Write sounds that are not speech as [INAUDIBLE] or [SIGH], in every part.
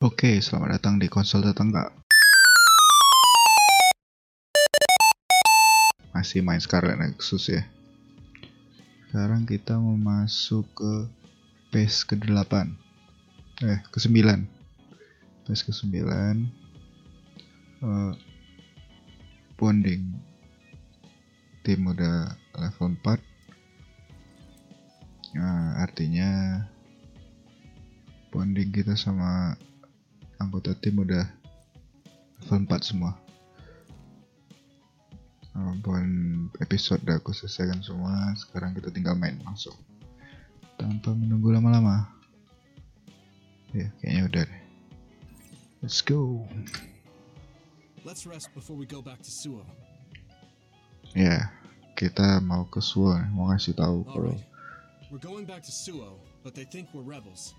Oke, selamat datang di konsol tetangga. Masih main Scarlet Nexus ya. Sekarang kita mau masuk ke phase ke-8. Eh, ke-9. Phase ke-9. Uh, bonding. Tim udah level 4. Nah, artinya bonding kita sama anggota tim udah level 4 semua walaupun episode udah aku selesaikan semua sekarang kita tinggal main langsung tanpa menunggu lama-lama ya kayaknya udah deh let's go Let's rest before we go back to Suo. ya kita mau ke Suo nih, mau ngasih tahu kalau Alright. We're going back to Suo, but they think we're rebels.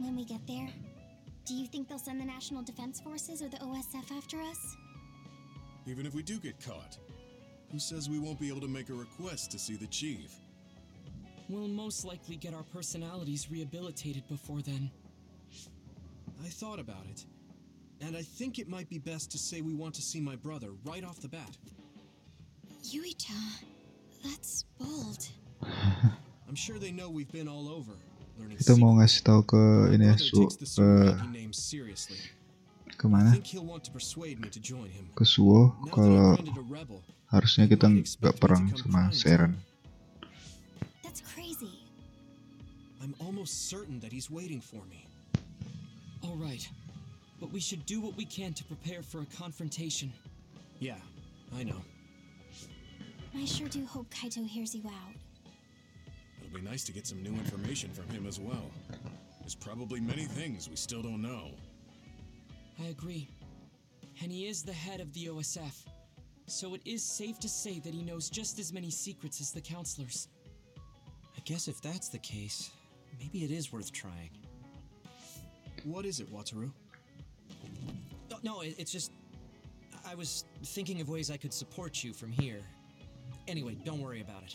When we get there, do you think they'll send the National Defense Forces or the OSF after us? Even if we do get caught, who says we won't be able to make a request to see the chief? We'll most likely get our personalities rehabilitated before then. I thought about it, and I think it might be best to say we want to see my brother right off the bat. Yuito, that's bold. [LAUGHS] I'm sure they know we've been all over, learning kita mau ngasih tahu ke ini ya Su ke ke mana ke Suo kalau harusnya kita nggak perang sama Seren. I'm almost certain that he's waiting for me. All right, but we should do what we can to prepare for a confrontation. Yeah, I know. I sure do hope Kaito hears you out. It'll be nice to get some new information from him as well. There's probably many things we still don't know. I agree. And he is the head of the OSF. So it is safe to say that he knows just as many secrets as the counselors. I guess if that's the case, maybe it is worth trying. What is it, Wataru? No, no, it's just. I was thinking of ways I could support you from here. Anyway, don't worry about it.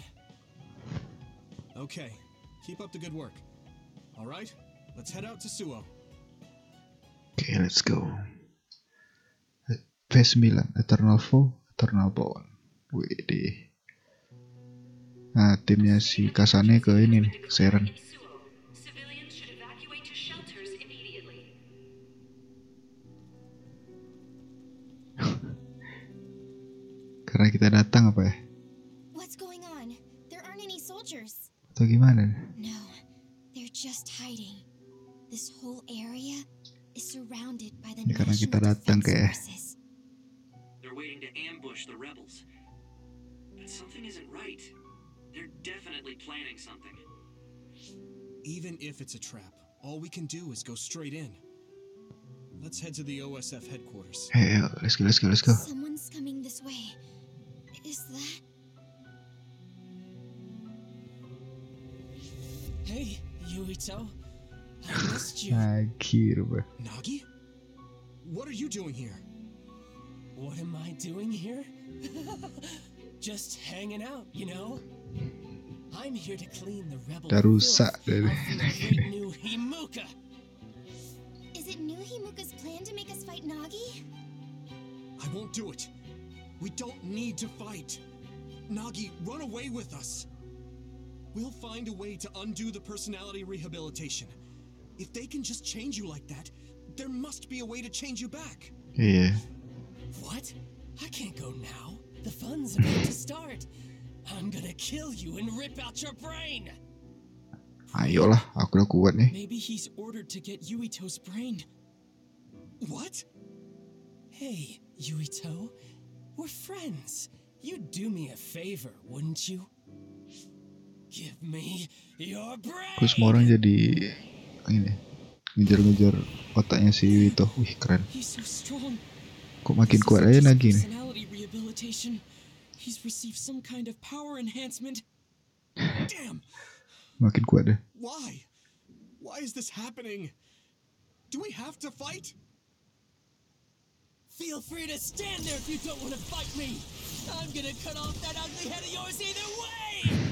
Okay, keep up the good work. All right, let's head out to Suo. Oke, let's go. V9, Eternal Foe, Eternal Bond. Widih. Nah, timnya si Kasane ke ini nih, Seren. Civilians should evacuate to shelters immediately. Karena kita datang apa ya? Soldiers. Atau gimana? No, they're just hiding. This whole area is surrounded by the Ini karena National kita datang Defense kayak- Forces. They're waiting to ambush the rebels. But something isn't right. They're definitely planning something. Even if it's a trap, all we can do is go straight in. Let's head to the OSF headquarters. Hey, let's go, let's go, let's go. Someone's coming this way. Is that? Hey, Yuito. I [SIGHS] missed you. Akhir, bro. Nagi? What are you doing here? What am I doing here? [LAUGHS] Just hanging out, you know? I'm here to clean the rebel Udah rusak filth dari- off new Himuka. Is it New Himuka's plan to make us fight Nagi? I won't do it. We don't need to fight. Nagi, run away with us. We'll find a way to undo the personality rehabilitation. If they can just change you like that, there must be a way to change you back. Iya. What? I can't go now. The fun's about to start. I'm gonna kill you and rip out your brain. Ayolah, aku udah kuat nih. Maybe he's ordered to get Yuito's brain. What? Hey, Yuito, we're friends. You'd do me a favor, wouldn't you? Terus semua orang jadi ini ngejar-ngejar otaknya si Wito. Wih keren. Kok makin kuat aja lagi nih. Personality rehabilitation. He's received some kind of power enhancement. Damn! Makin kuat deh. Why? Why is this happening? Do we have to fight? Feel free to stand there if you don't want to fight me. I'm gonna cut off that ugly head of yours either way.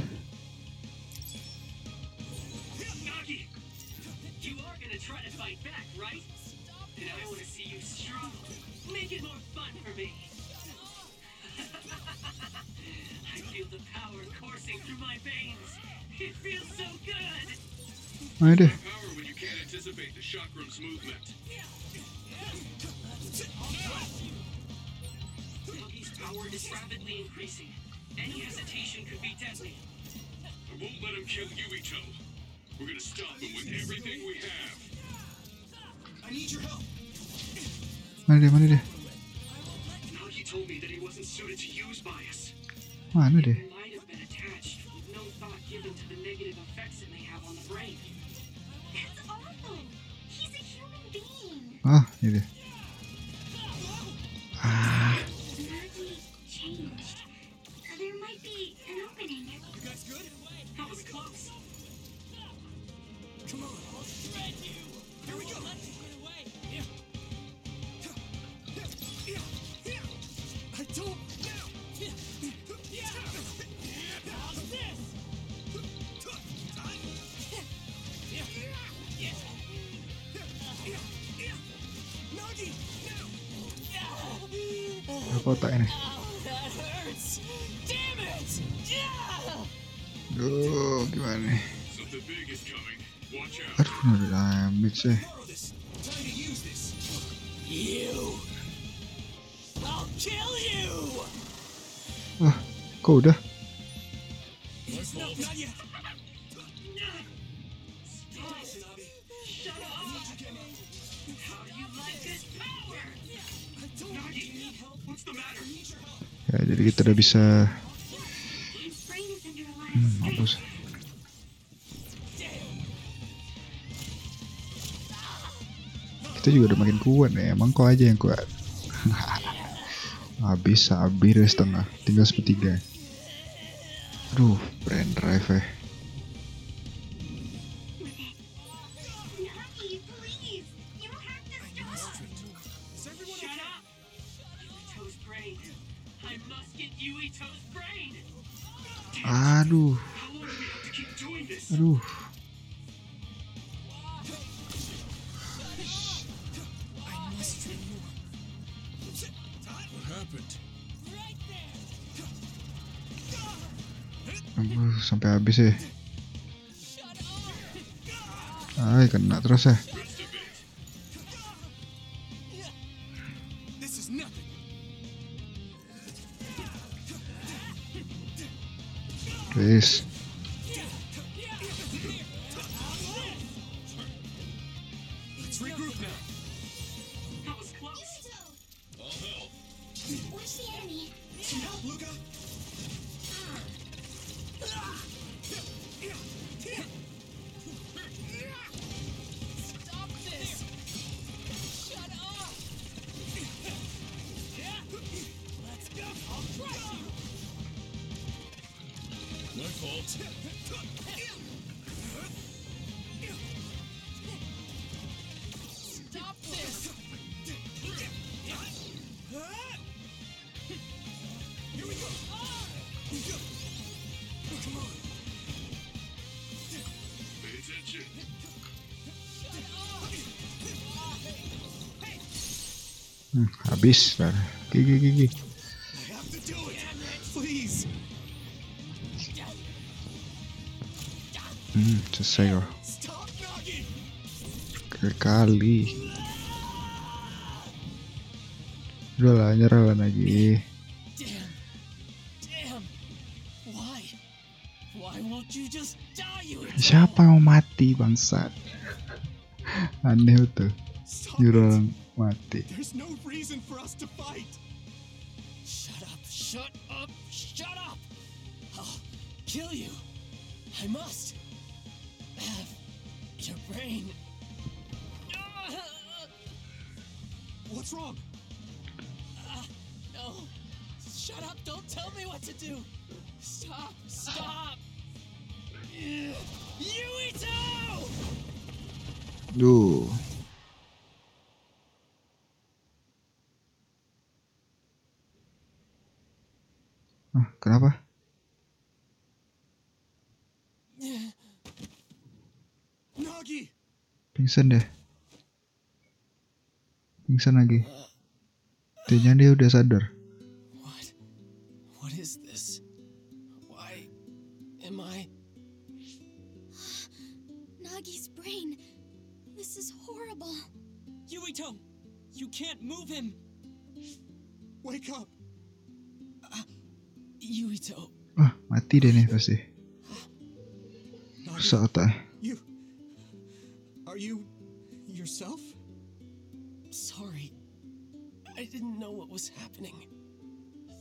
Nagi! You are gonna try to fight back, right? Make it more fun for me. [LAUGHS] I feel the power coursing through my veins. It feels so good. Mana dia? Power when you can't anticipate the chakram's movement. Buggy's power is rapidly increasing. Any hesitation could be deadly. I won't let him kill Yuito. We're gonna stop him with everything we have. Mana dia? Mana dia? Mana dia? Ah, ini dia. foto ini Duh, gimana nih? Aduh, udah diambil sih. Eh. Wah, kok udah? tidak bisa hmm, bagus kita juga udah makin kuat nih. emang kau aja yang kuat [LAUGHS] habis habis setengah tinggal sepertiga aduh brand drive eh. bicho, cara. Que, que, que, que. Hum, isso sei, ó. Kekali. Udah lah, nyerah lah lagi. Siapa yang mau mati bangsat? Aneh tuh. Stop Nyuruh it. orang mati. There's no reason for us to fight. Shut up! Shut up! Shut up! I'll kill you! I must have your brain. What's wrong? Ah, no! Shut up! Don't tell me what to do! Stop! Stop! Yuito! Duh. Ah, kenapa? Nagi. Pingsan deh. Pingsan lagi. Kayaknya dia udah sadar. What? What is this? Why am I? Nagi's brain. This is horrible. Yuito! You can't move him! Wake up! Yuito, Wah, mati deh nih pasti. Rusak otak. you. Are you yourself? sorry. I didn't know what was happening.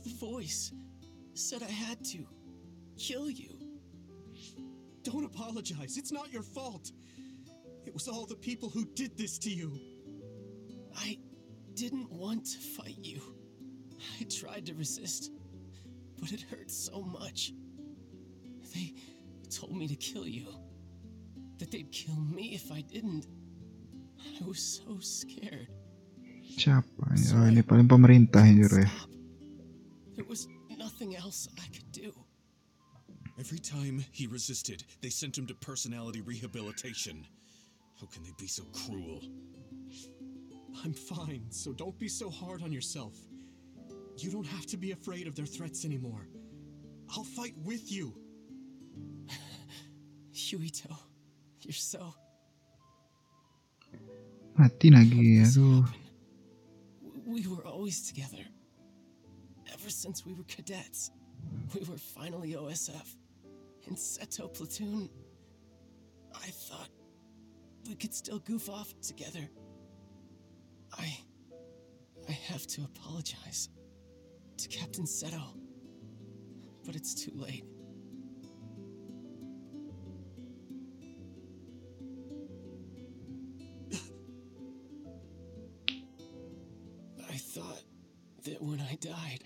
The voice said I had to kill you. Don't apologize. It's not your fault. It was all the people who did this to you. I didn't want to fight you. I tried to resist, but it hurt so much. They told me to kill you. That they'd kill me if I didn't. I was so scared. Siapa? ini? Ini paling pemerintah ini Jero ya. There was nothing else I could do. Every time he resisted, they sent him to personality rehabilitation. How can they be so cruel? I'm fine, so don't be so hard on yourself. You don't have to be afraid of their threats anymore. I'll fight with you. [LAUGHS] Yuito, you're so. Mati How lagi. Aduh. We were always together. Ever since we were cadets, we were finally OSF. In Seto platoon, I thought we could still goof off together. I. I have to apologize to Captain Seto. But it's too late. I thought that when I died,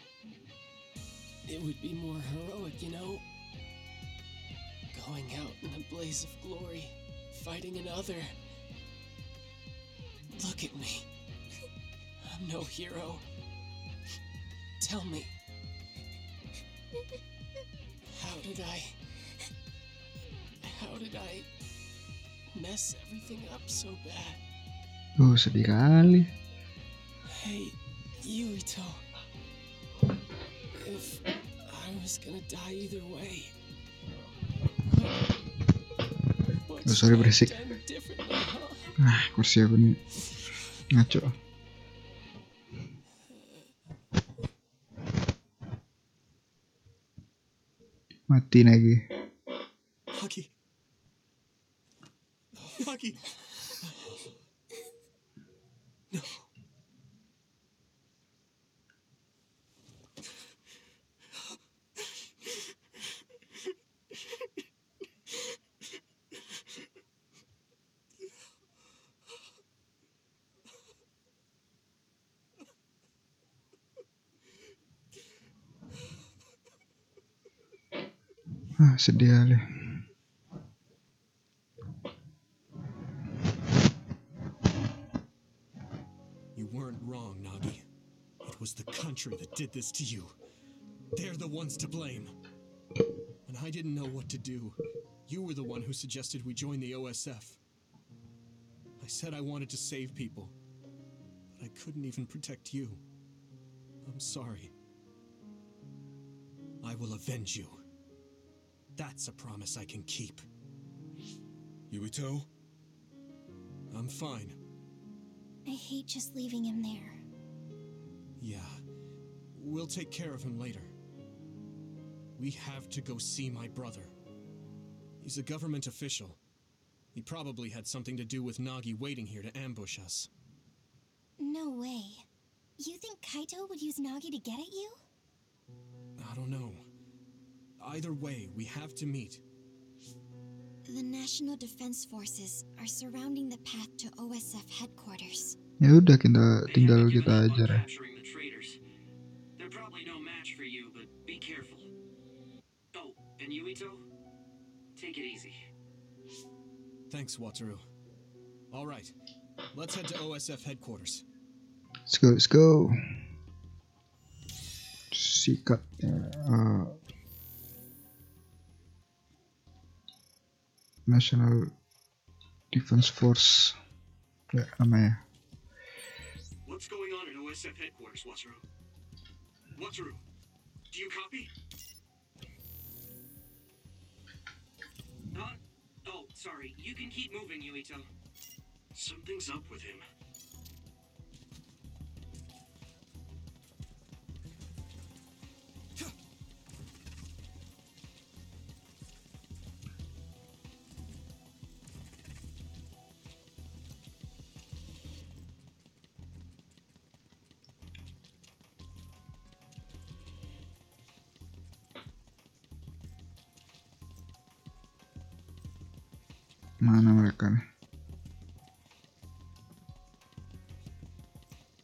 it would be more heroic, you know? Going out in a blaze of glory, fighting another. Look at me. I'm no hero. Tell me. How did I. How did I mess everything up so bad? Duh, sedih kali. Hey, Yuito. If I was gonna die either way. Oh, sorry, berisik. done huh? Ah, kursi aku nih ngaco. Mati lagi. You weren't wrong, Nagi. It was the country that did this to you. They're the ones to blame. When I didn't know what to do, you were the one who suggested we join the OSF. I said I wanted to save people, but I couldn't even protect you. I'm sorry. I will avenge you. That's a promise I can keep. Yuito? I'm fine. I hate just leaving him there. Yeah. We'll take care of him later. We have to go see my brother. He's a government official. He probably had something to do with Nagi waiting here to ambush us. No way. You think Kaito would use Nagi to get at you? I don't know. Either way, we have to meet. The National Defense Forces are surrounding the path to OSF headquarters. Ya udah kita tinggal kita up ajar ya. capturing the traitors. They're probably no match for you, but be careful. Oh, and Yuito? Take it easy. Thanks, Wataru. All right. Let's head to OSF headquarters. Let's go, let's go. Sikat. Uh, National Defense Force. Ya, namanya. What's going on at OSF headquarters, Wataru? Wataru, do you copy? Huh? Oh, sorry. You can keep moving, Yuito. Something's up with him. Mana mereka nih?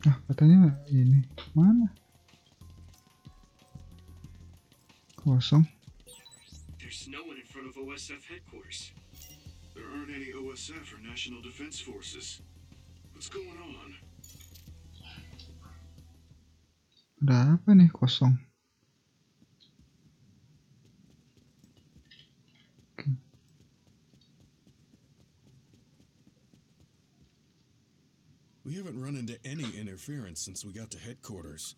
Ah, katanya ini mana? Kosong. There's no one in front of OSF headquarters. There aren't any OSF or National Defense Forces. What's going on? Ada apa nih kosong? Interference since we got to headquarters.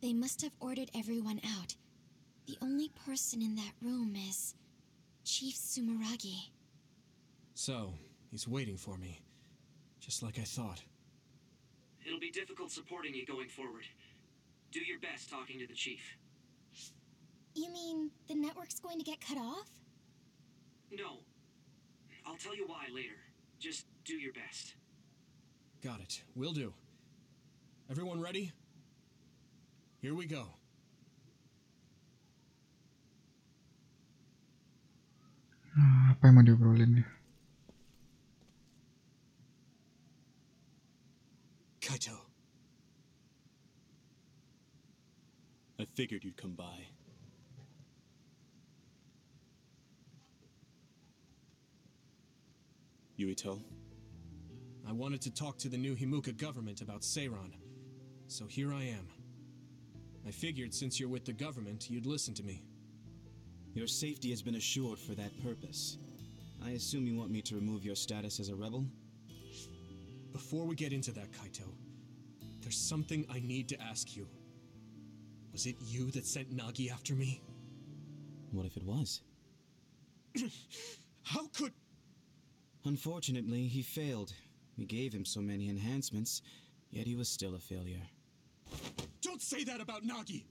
They must have ordered everyone out. The only person in that room is Chief Sumeragi. So, he's waiting for me. Just like I thought. It'll be difficult supporting you going forward. Do your best talking to the chief. You mean the network's going to get cut off? No. I'll tell you why later. Just do your best. Got it. Will do. Everyone ready? Here we go. Ah, apa yang mau diobrolin nih? Kaito. I figured you'd come by. Yuito, I wanted to talk to the new Himuka government about Seiran. So here I am. I figured since you're with the government, you'd listen to me. your safety has been assured for that purpose. I assume you want me to remove your status as a rebel? Before we get into that, Kaito, there's something I need to ask you. Was it you that sent Nagi after me? What if it was? [CLEARS THROAT] How could. Unfortunately, he failed. We gave him so many enhancements, yet he was still a failure. Don't say that about Nagi!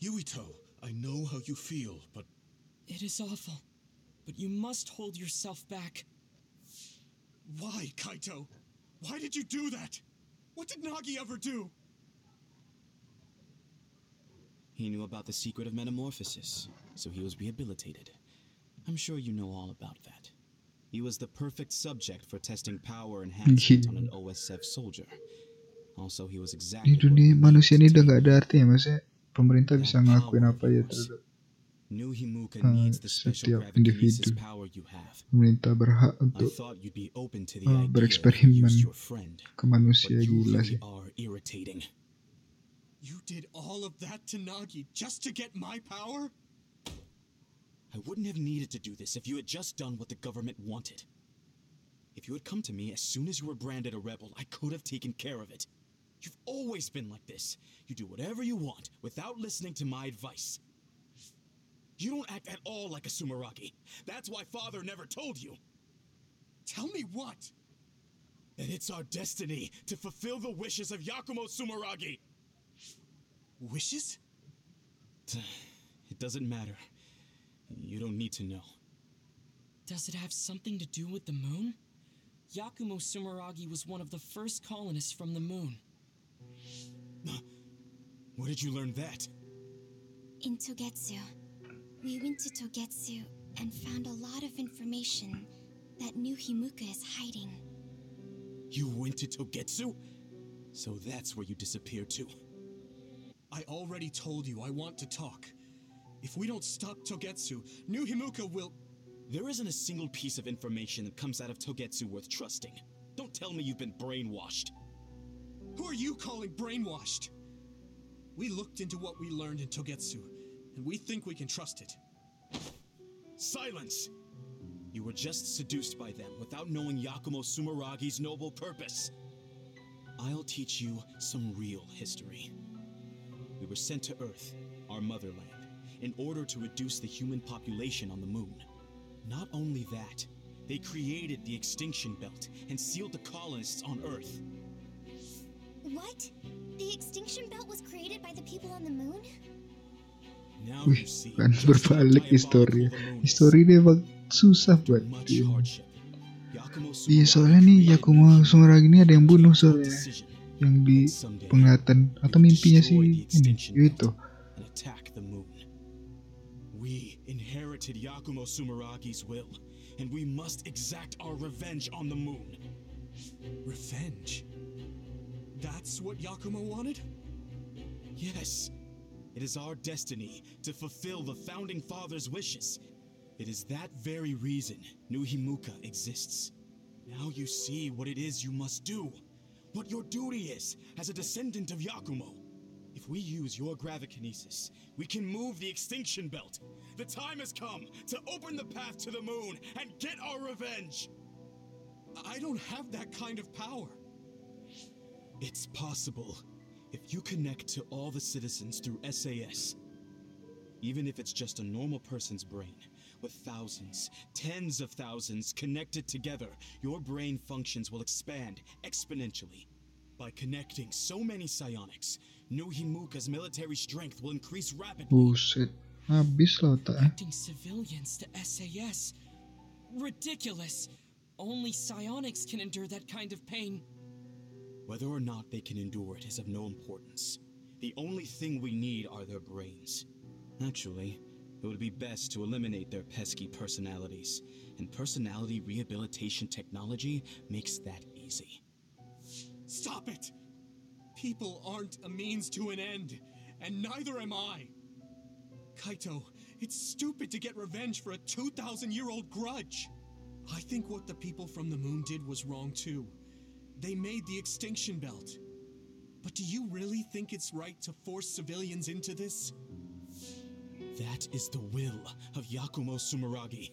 Yuito, I know how you feel, but It is awful, but you must hold yourself back. Why, Kaito? Why did you do that? What did Nagi ever do? He knew about the secret of metamorphosis, so he was rehabilitated. I'm sure you know all about that. He was the perfect subject for testing power enhancement on an OSF soldier. Also, he was Di exactly what dunia we needed manusia to ini udah do. gak ada artinya, maksudnya pemerintah bisa ngelakuin power apa aja of yours. terhadap uh, needs the special setiap individu. you have. Pemerintah berhak I untuk thought you'd be open to the uh, idea bereksperimen your friend, ke manusia you gila sih. are irritating. You did all of that to Nagi just to get my power? I wouldn't have needed to do this if you had just done what the government wanted. If you had come to me as soon as you were branded a rebel, I could have taken care of it. You've always been like this. You do whatever you want without listening to my advice. You don't act at all like a Sumeragi. That's why father never told you Tell me what? that it's our destiny to fulfill the wishes of Yakumo Sumeragi. Wishes? It doesn't matter. You don't need to know. Does it have something to do with the moon? Yakumo Sumeragi was one of the first colonists from the moon. Where did you learn that? In Togetsu. We went to Togetsu and found a lot of information that New Himuka is hiding. You went to Togetsu? So that's where you disappeared to. I already told you I want to talk. If we don't stop Togetsu, New Himuka will. There isn't a single piece of information that comes out of Togetsu worth trusting. Don't tell me you've been brainwashed. Who are you calling brainwashed? We looked into what we learned in Togetsu, and we think we can trust it. Silence! You were just seduced by them without knowing Yakumo Sumeragi's noble purpose. I'll teach you some real history. We were sent to Earth, our motherland, in order to reduce the human population on the moon. Not only that, they created the extinction belt and sealed the colonists on Earth. What? The extinction belt was created by the people on the moon? Now Wih, kan berbalik historinya. Histori ini emang susah buat dia. hardship. Yakumo Iya soalnya nih Yakumo Sumeragi ini ada yang bunuh soalnya yang di penglihatan atau mimpinya si ini itu. We inherited Yakumo Sumeragi's will, and we must exact our revenge on the moon. Revenge? That's what Yakumo wanted? Yes, it is our destiny to fulfill the founding father's wishes. It is that very reason New Himuka exists. Now you see what it is you must do, what your duty is as a descendant of Yakumo. If we use your gravikinesis, we can move the extinction belt. The time has come to open the path to the moon and get our revenge. I don't have that kind of power. It's possible if you connect to all the citizens through SAS. Even if it's just a normal person's brain, with thousands, tens of thousands connected together, your brain functions will expand exponentially. By connecting so many psionics, New Himuka's military strength will increase rapidly. buset habis ah, lah eh? otaknya Connecting civilians to SAS. Ridiculous. Only psionics can endure that kind of pain. Whether or not they can endure it is of no importance. The only thing we need are their brains. Actually, it would be best to eliminate their pesky personalities, and personality rehabilitation technology makes that easy. Stop it! People aren't a means to an end, and neither am I. Kaito, it's stupid to get revenge for a 2,000 year old grudge. I think what the people from the moon did was wrong too. They made the extinction belt. But do you really think it's right to force civilians into this? That is the will of Yakumo Sumeragi.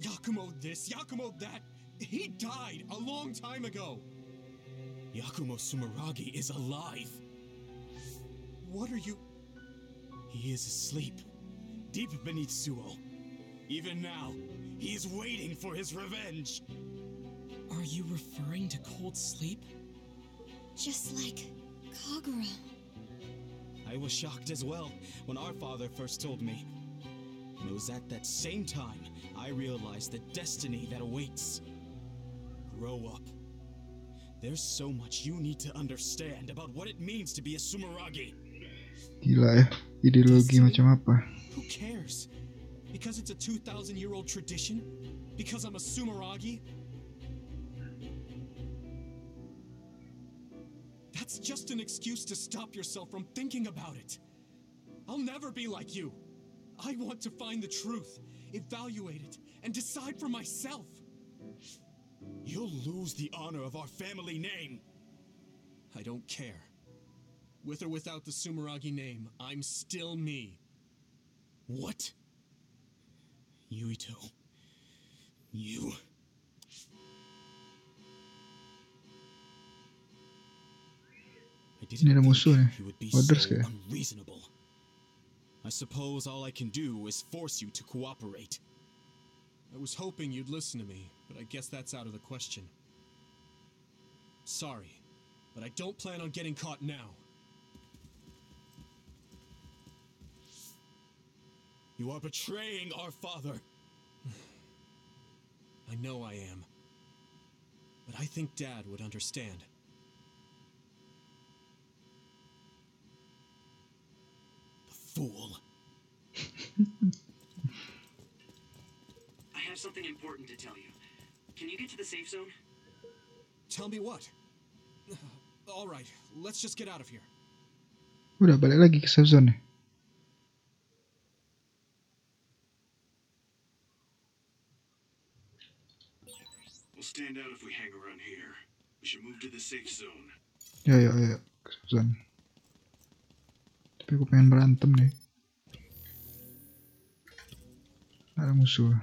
Yakumo this, Yakumo that. He died a long time ago. Yakumo Sumeragi is alive. What are you. He is asleep, deep beneath Suo. Even now, he is waiting for his revenge. Are you referring to cold sleep? Just like Kagura. I was shocked as well when our father first told me. And it was at that same time I realized the destiny that awaits. Grow up. There's so much you need to understand about what it means to be a Sumeragi. gila ya eh? ideologi macam apa Who cares? Because it's a 2,000 year old tradition? Because I'm a Sumeragi? That's just an excuse to stop yourself from thinking about it. I'll never be like you. I want to find the truth, evaluate it, and decide for myself. You'll lose the honor of our family name. I don't care. With or without the Sumeragi name, I'm still me. What? Yuito. You. So kayak. unreasonable. I suppose all I can do is force you to cooperate. I was hoping you'd listen to me, but I guess that's out of the question. Sorry, but I don't plan on getting caught now. You are betraying our father. [SIGHS] I know I am. But I think Dad would understand. Fool. [LAUGHS] I have something important to tell you. Can you get to the safe zone? Tell me what? [SIGHS] Alright, let's just get out of here. udah balik lagi ke safe zone We'll stand out if we hang around here. We should move to the safe zone. ya ya ya ke safe zone Tapi gue pengen berantem deh. Ada musuh.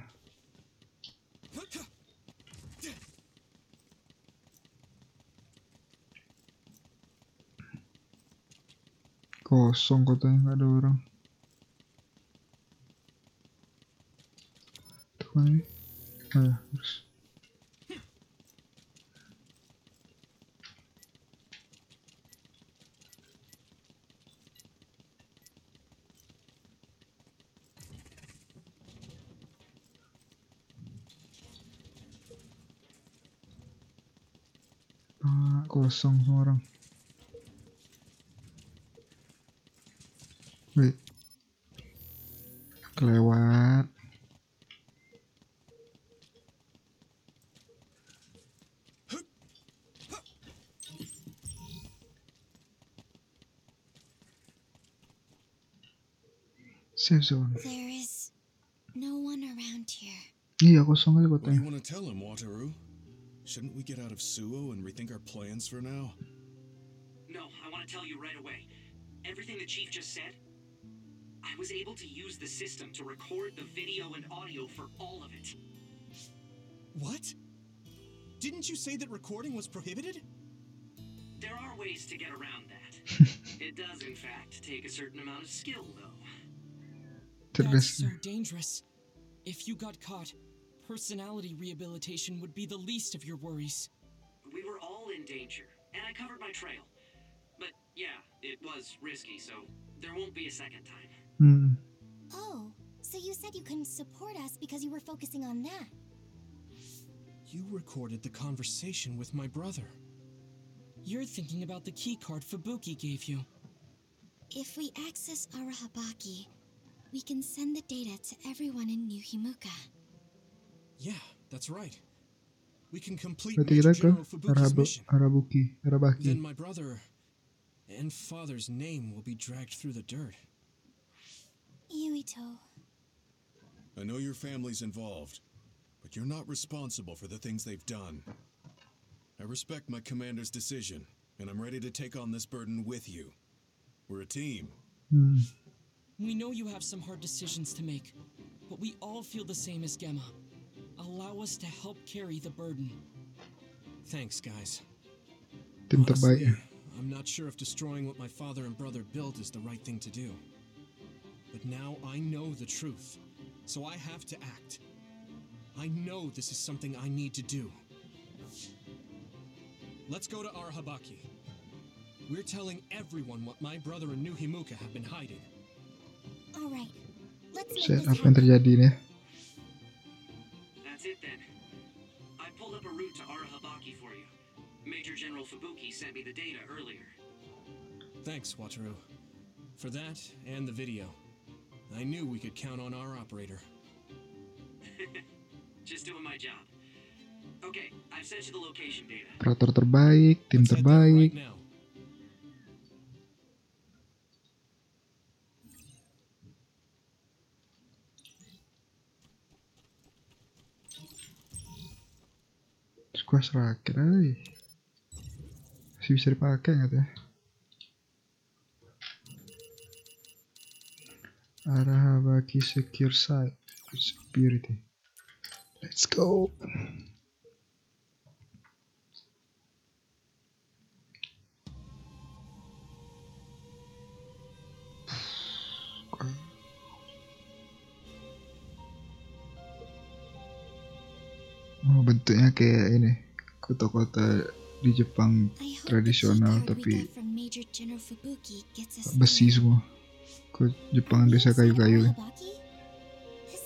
Kosong kotanya nggak ada orang. Tuh kan ini. Oh ya, ah, harus. Kosong semua orang. Wait. Kelewat. Safe zone. There is no one around here. Iya kosong kali What do you kotanya. want to tell him, Wataru? Shouldn't we get out of Suo and rethink our plans for now? No, I want to tell you right away. Everything the chief just said, I was able to use the system to record the video and audio for all of it. What? Didn't you say that recording was prohibited? There are ways to get around that. [LAUGHS] it does, in fact, take a certain amount of skill, though. That's Cerdas. so dangerous. If you got caught, personality rehabilitation would be the least of your worries. We were all in danger, and I covered my trail. But yeah, it was risky, so there won't be a second time. Hmm. Oh, so you said you couldn't support us because you were focusing on that. You recorded the conversation with my brother. You're thinking about the keycard Fubuki gave you. If we access Arahabaki, we can send the data to everyone in New Himuka. Yeah, that's right. We can complete Berarti Major kita General Fubuki's mission. Arabuki, Then my brother and father's name will be dragged through the dirt. Yuito. I know your family's involved, but you're not responsible for the things they've done. I respect my commander's decision, and I'm ready to take on this burden with you. We're a team. Hmm. We know you have some hard decisions to make, but we all feel the same as Gemma. Allow us to help carry the burden. Thanks, guys. Tim terbaik. I'm not sure if destroying what my father and brother built is the right thing to do. But now I know the truth, so I have to act. I know this is something I need to do. Let's go to Arahabaki. We're telling everyone what my brother and New Himuka have been hiding. Alright, let's make Set this apa yang happen. terjadi nih? Arahabaki for you. Major General Fubuki sent me the data earlier. Thanks, Wataru. For that and the video. I knew we could count on our operator. [LAUGHS] Just doing my job. Okay, I've sent you the location data. Operator terbaik, tim Let's head there terbaik. right raket ay. Masih bisa dipakai nggak tuh? ya? Arahabaki secure site security. Let's go. Oh, bentuknya kayak ini kota-kota di Jepang tradisional tapi besi semua ke Jepang biasa kayu-kayu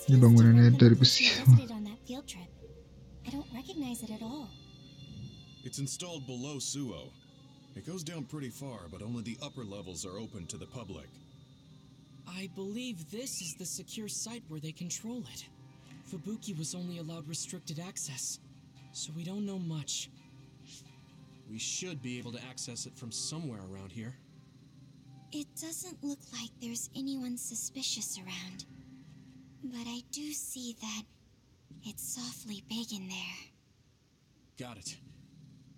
ini bangunannya dari besi It's installed below Suo. It goes down pretty far, but only the upper levels are open to the public. I believe this is the secure site where they control it. Fubuki was only allowed restricted access. So we don't know much. We should be able to access it from somewhere around here. It doesn't look like there's anyone suspicious around. But I do see that it's softly big in there. Got it.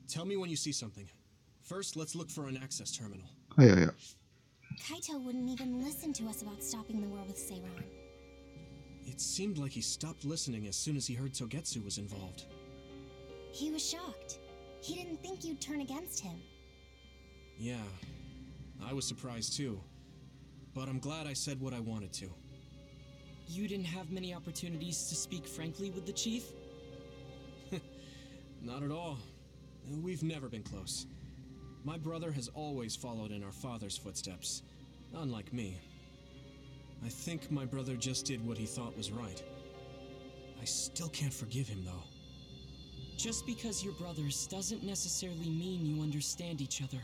Tell me when you see something. First, let's look for an access terminal. Oh, ayo ayo. Kaito wouldn't even listen to us about stopping the war with Seiran. It seemed like he stopped listening as soon as he heard Togetsu was involved. He was shocked. He didn't think you'd turn against him. Yeah, I was surprised too. but I'm glad I said what I wanted to. You didn't have many opportunities to speak frankly with the chief? [LAUGHS] Not at all. We've never been close. My brother has always followed in our father's footsteps, unlike me. I think my brother just did what he thought was right. I still can't forgive him, though. Just because you're brothers doesn't necessarily mean you understand each other.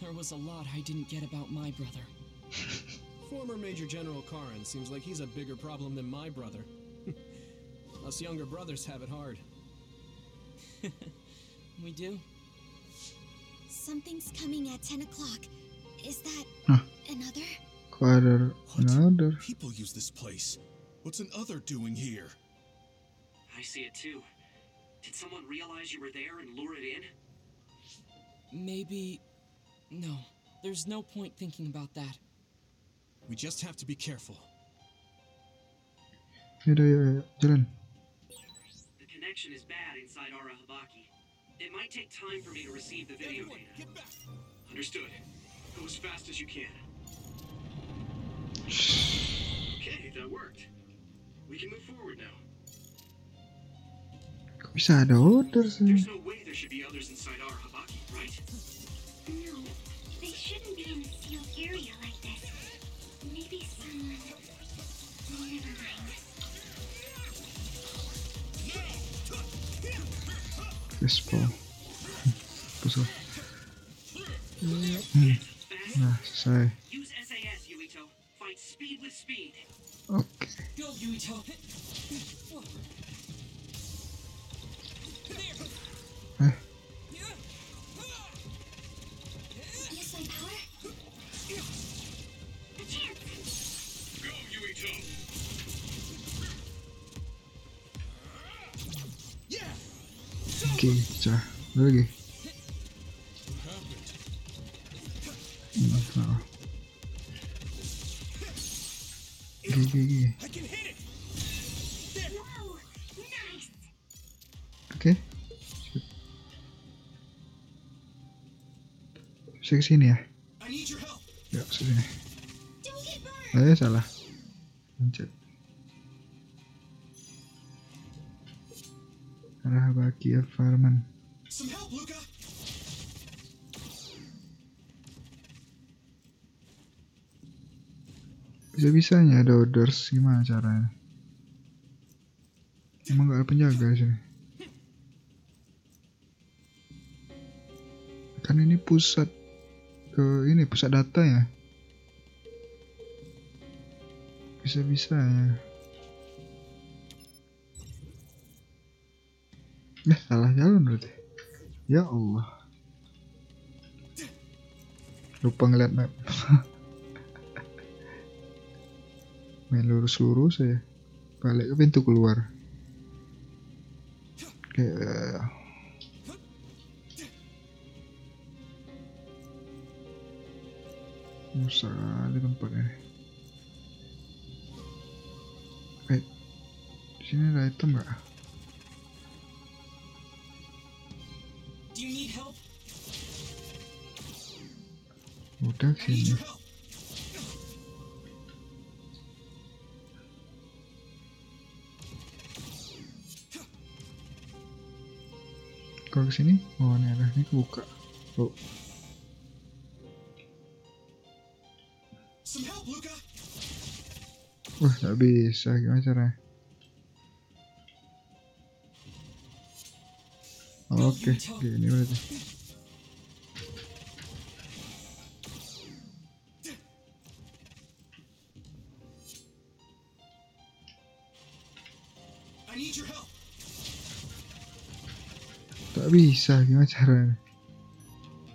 There was a lot I didn't get about my brother. [LAUGHS] Former Major General Karen seems like he's a bigger problem than my brother. [LAUGHS] Us younger brothers have it hard. [LAUGHS] We do? Something's coming at 10 o'clock. Is that Huh. another? Kok ada another? People use this place. What's an other doing here? I see it too. Did someone realize you were there and lure it in? Maybe. No. There's no point thinking about that. We just have to be careful. Yaudah, ya, ya, jalan. The connection is bad inside Arahabaki. It might take time for me to receive the video Everyone, data. get back! Understood. Go as fast as you can. [SIGHS] Okay, that worked. We can move forward now. There's no way there should be others inside Arahabaki, right? No, they shouldn't be in a sealed area like this. Maybe someone. Never mind. Respawn. Pusat. Hmm. Fast. Nah, selesai. Use SAS, Yuito. Fight speed with speed. Oke. Go, Yuito! Oke, cah. Lagi. Oke, oke, oke. Oke. Ya? Ya, ke sini. Ayo, salah. Pencet. Arah baki Farman. Bisa-bisanya ada orders gimana caranya? Emang gak ada penjaga di sini? Kan ini pusat ke ini pusat data ya. Bisa-bisanya. Eh, salah jalan berarti. Ya Allah. Lupa ngeliat map. [LAUGHS] main lurus-lurus ya balik ke pintu keluar kayak Musa di tempatnya Wait di sini ada item nggak? Udah sini. Kalau ke sini, oh ada ini kebuka. Oh. Wah, gak bisa. Gimana caranya? Oke, gini berarti. Tak bisa, gimana caranya?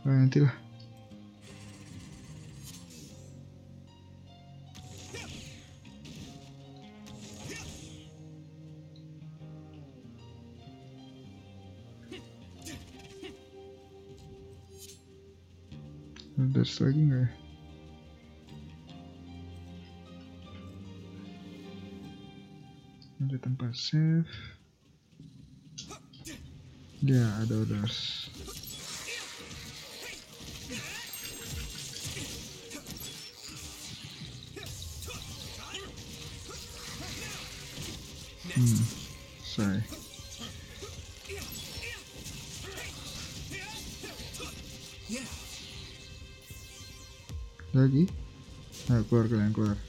Nah, nantilah. Lagi nggak ya? Ada tempat save. Ya, ada udah Hmm. work, work, and work.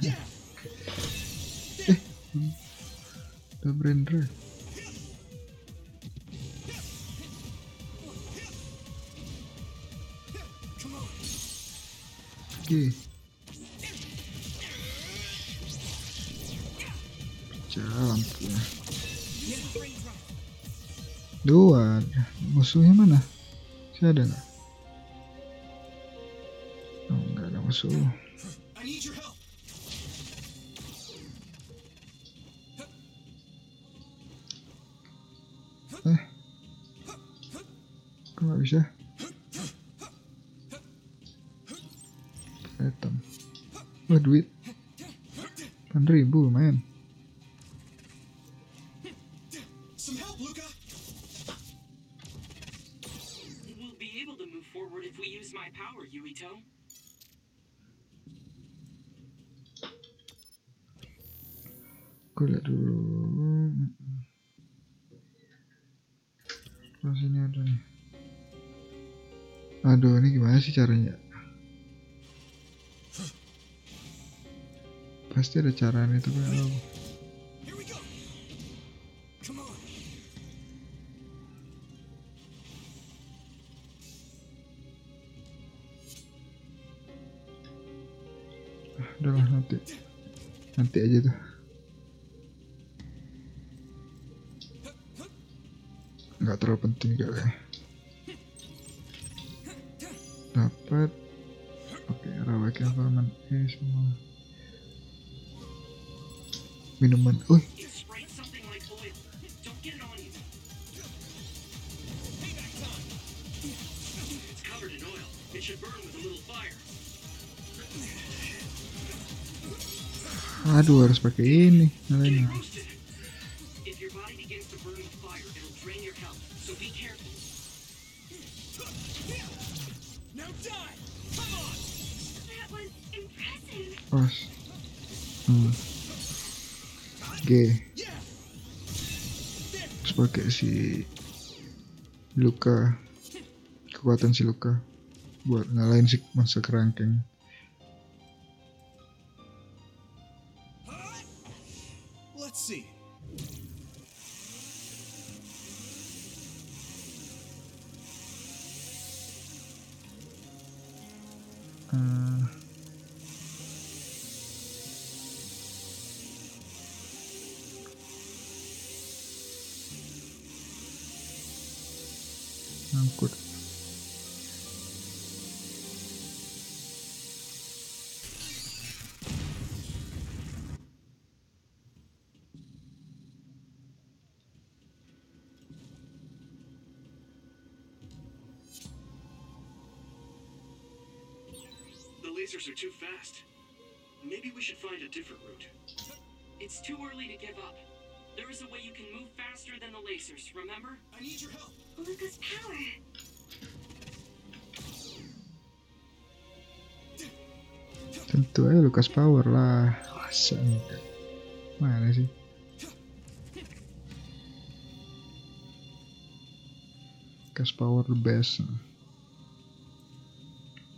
eh Oke. Dua. Musuhnya mana? Saya ada? pasti ada caranya tapi apa Aduh harus pakai ini nyalain. Pas. Hmm. Oke. Okay. Pakai si Luka. Kekuatan si Luka buat ngalahin si masa kerangkeng. Too fast. Maybe we should find a different route. It's too early to give up. There is a way you can move faster than the lasers, remember? I need your help. Luka's power. Tentu aja Luka's Power lah. Masa? Mana sih? Luka's Power the best.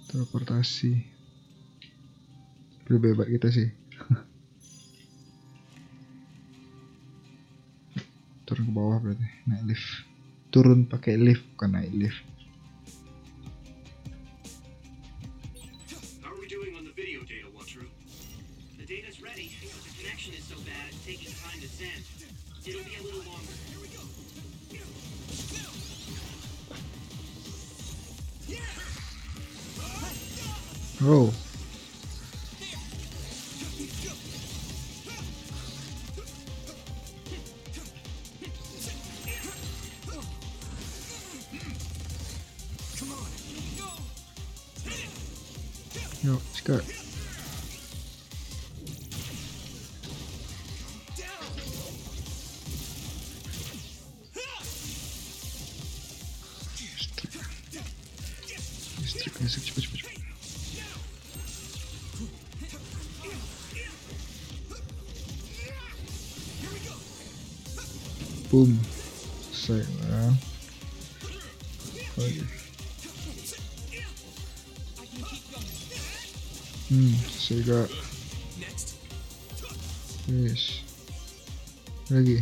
Teleportasi. Lebih hebat kita sih. [LAUGHS] Turun ke bawah berarti. Naik lift. Turun pakai lift bukan naik lift. Yes. Lagi.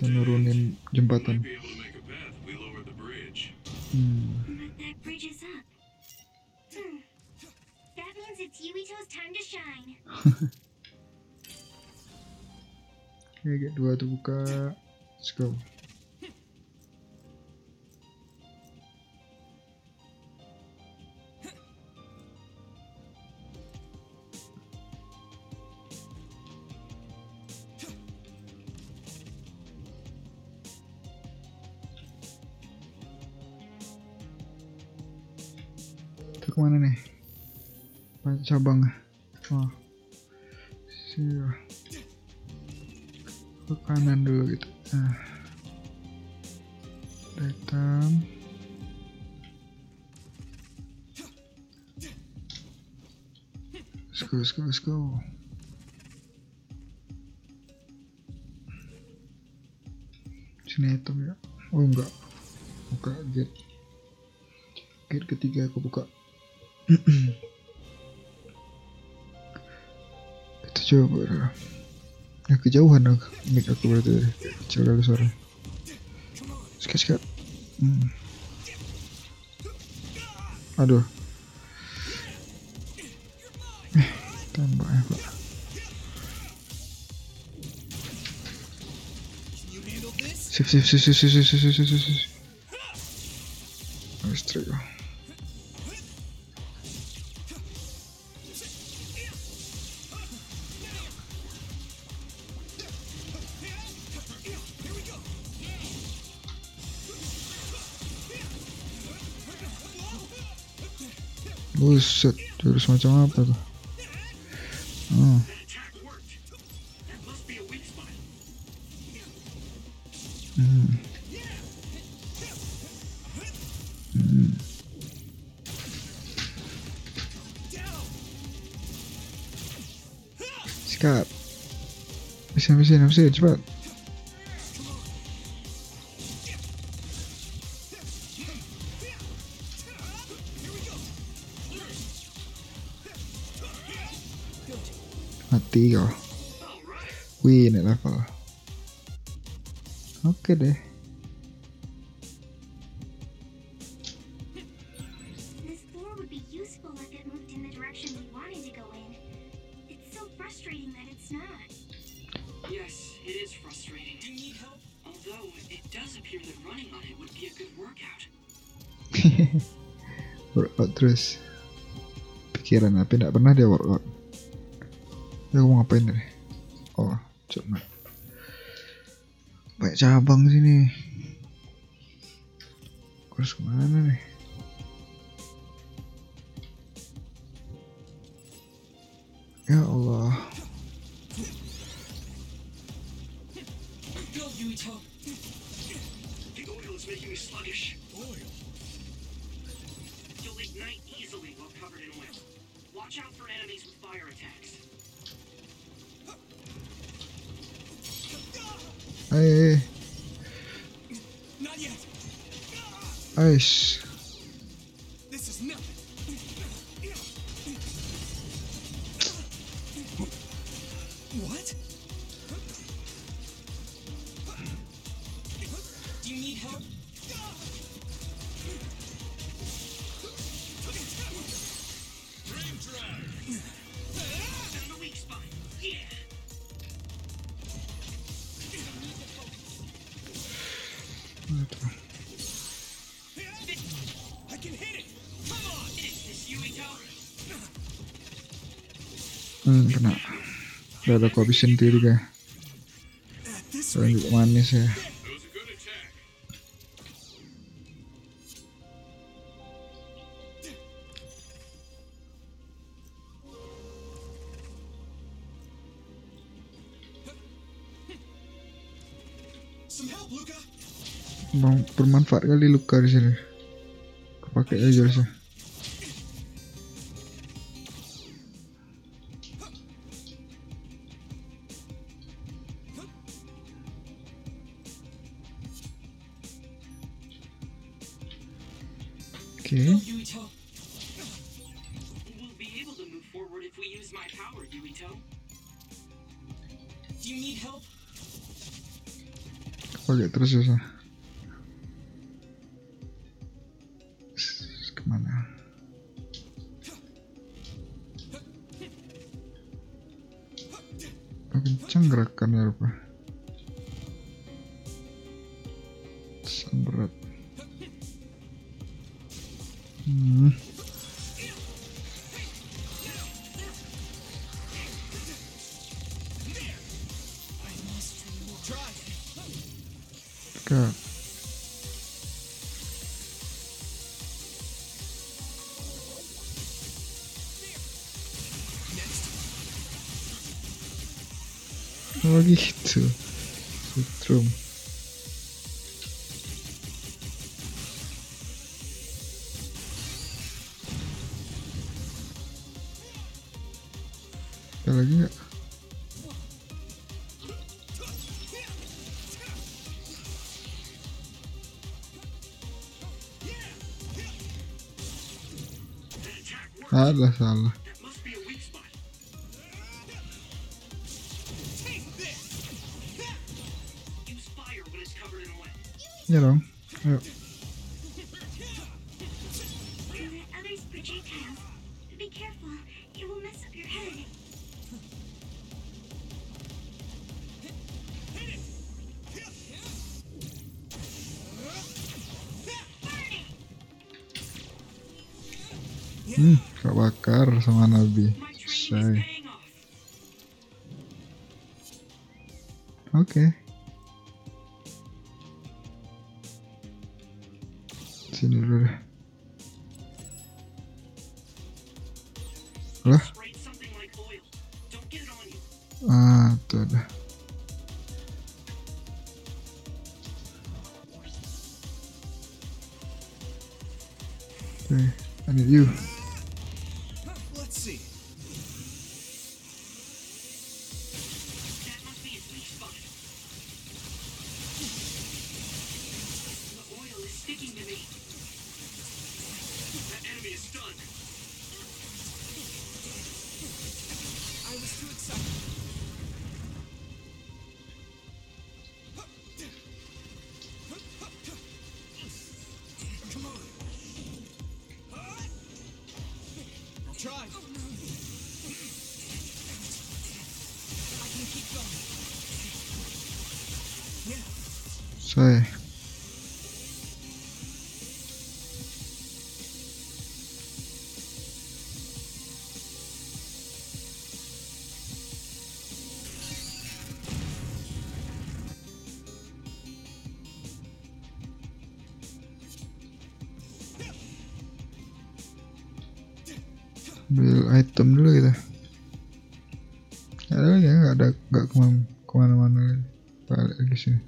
Menurunin jembatan. Hmm. hmm. [LAUGHS] Kayak dua tuh buka. Itu ke mana nih? Banyak cabang. Go. Sini hitam ya. Oh enggak. Buka gate. Gate ketiga aku buka. [CLEARS THROAT] Itu coba. Ya kejauhan aku. Mic aku berarti kecil kali suara. Sikat sikat. Hmm. Aduh. Bang, Pak. Sip, sip, sip, sip, sip, sip, sip, sip, sip, sip. Harus trio. Buset, jurus macam apa tuh? sih cepat mati kau. Wih eh, naik level. Oke okay deh. [LAUGHS] workout terus. Pikiran tapi tidak pernah dia workout. Ya mau ngapain nih? oh cuma banyak cabang sini. Terus ke mana nih? habisin diri kah manis ya bermanfaat kali luka di sini. Pakai aja sih. ada lagi nggak? Ada salah. Item dulu kita ada lagi ya nggak ada nggak ke mana ke mana-mana balik lagi sini.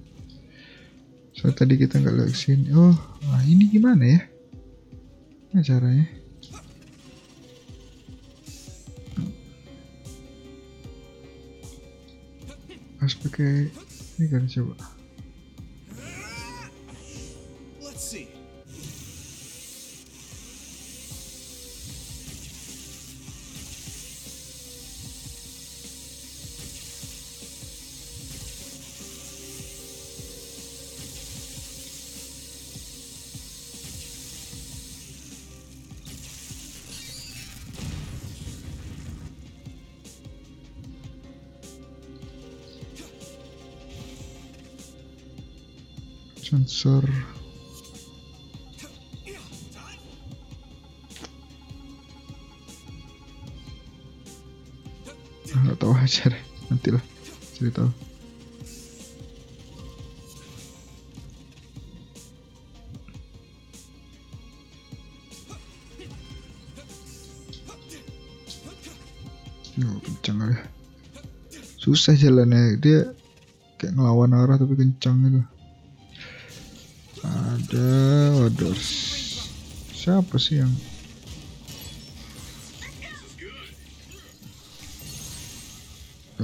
So tadi kita nggak lewat sini. Oh nah ini gimana ya? Nah, caranya? Harus pakai ini kan coba sensor. Ah, nggak tahu aja deh. Nantilah cari tahu. Yo, kencang kali susah jalannya. Dia kayak ngelawan arah tapi kencang gitu ada orders siapa sih yang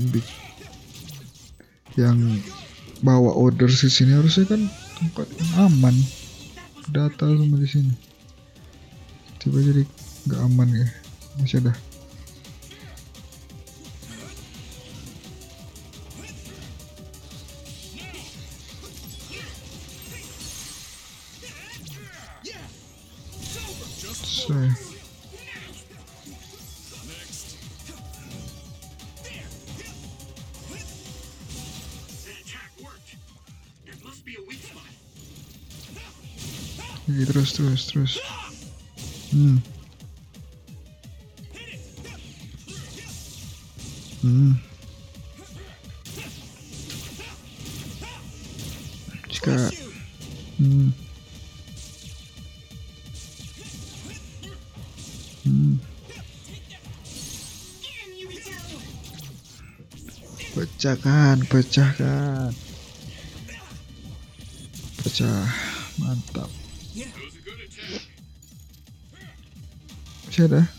bik- yang bawa order di sini harusnya kan tempat yang aman. Data semua di sini. Coba jadi nggak aman ya. Masih ada terus. Hmm. Hmm. Jika. Hmm. Hmm. Pecahkan, pecahkan. Pecah. Ada?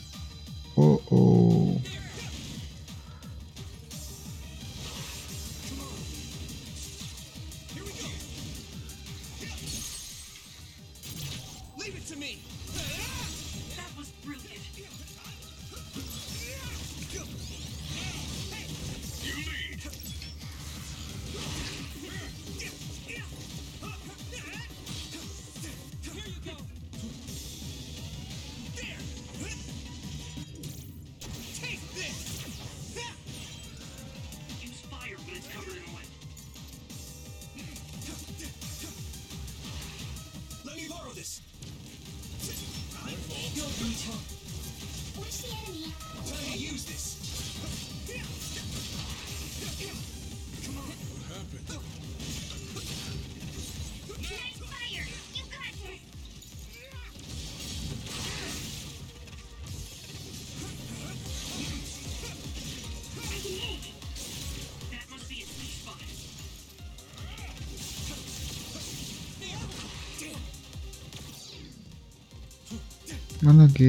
Mana lagi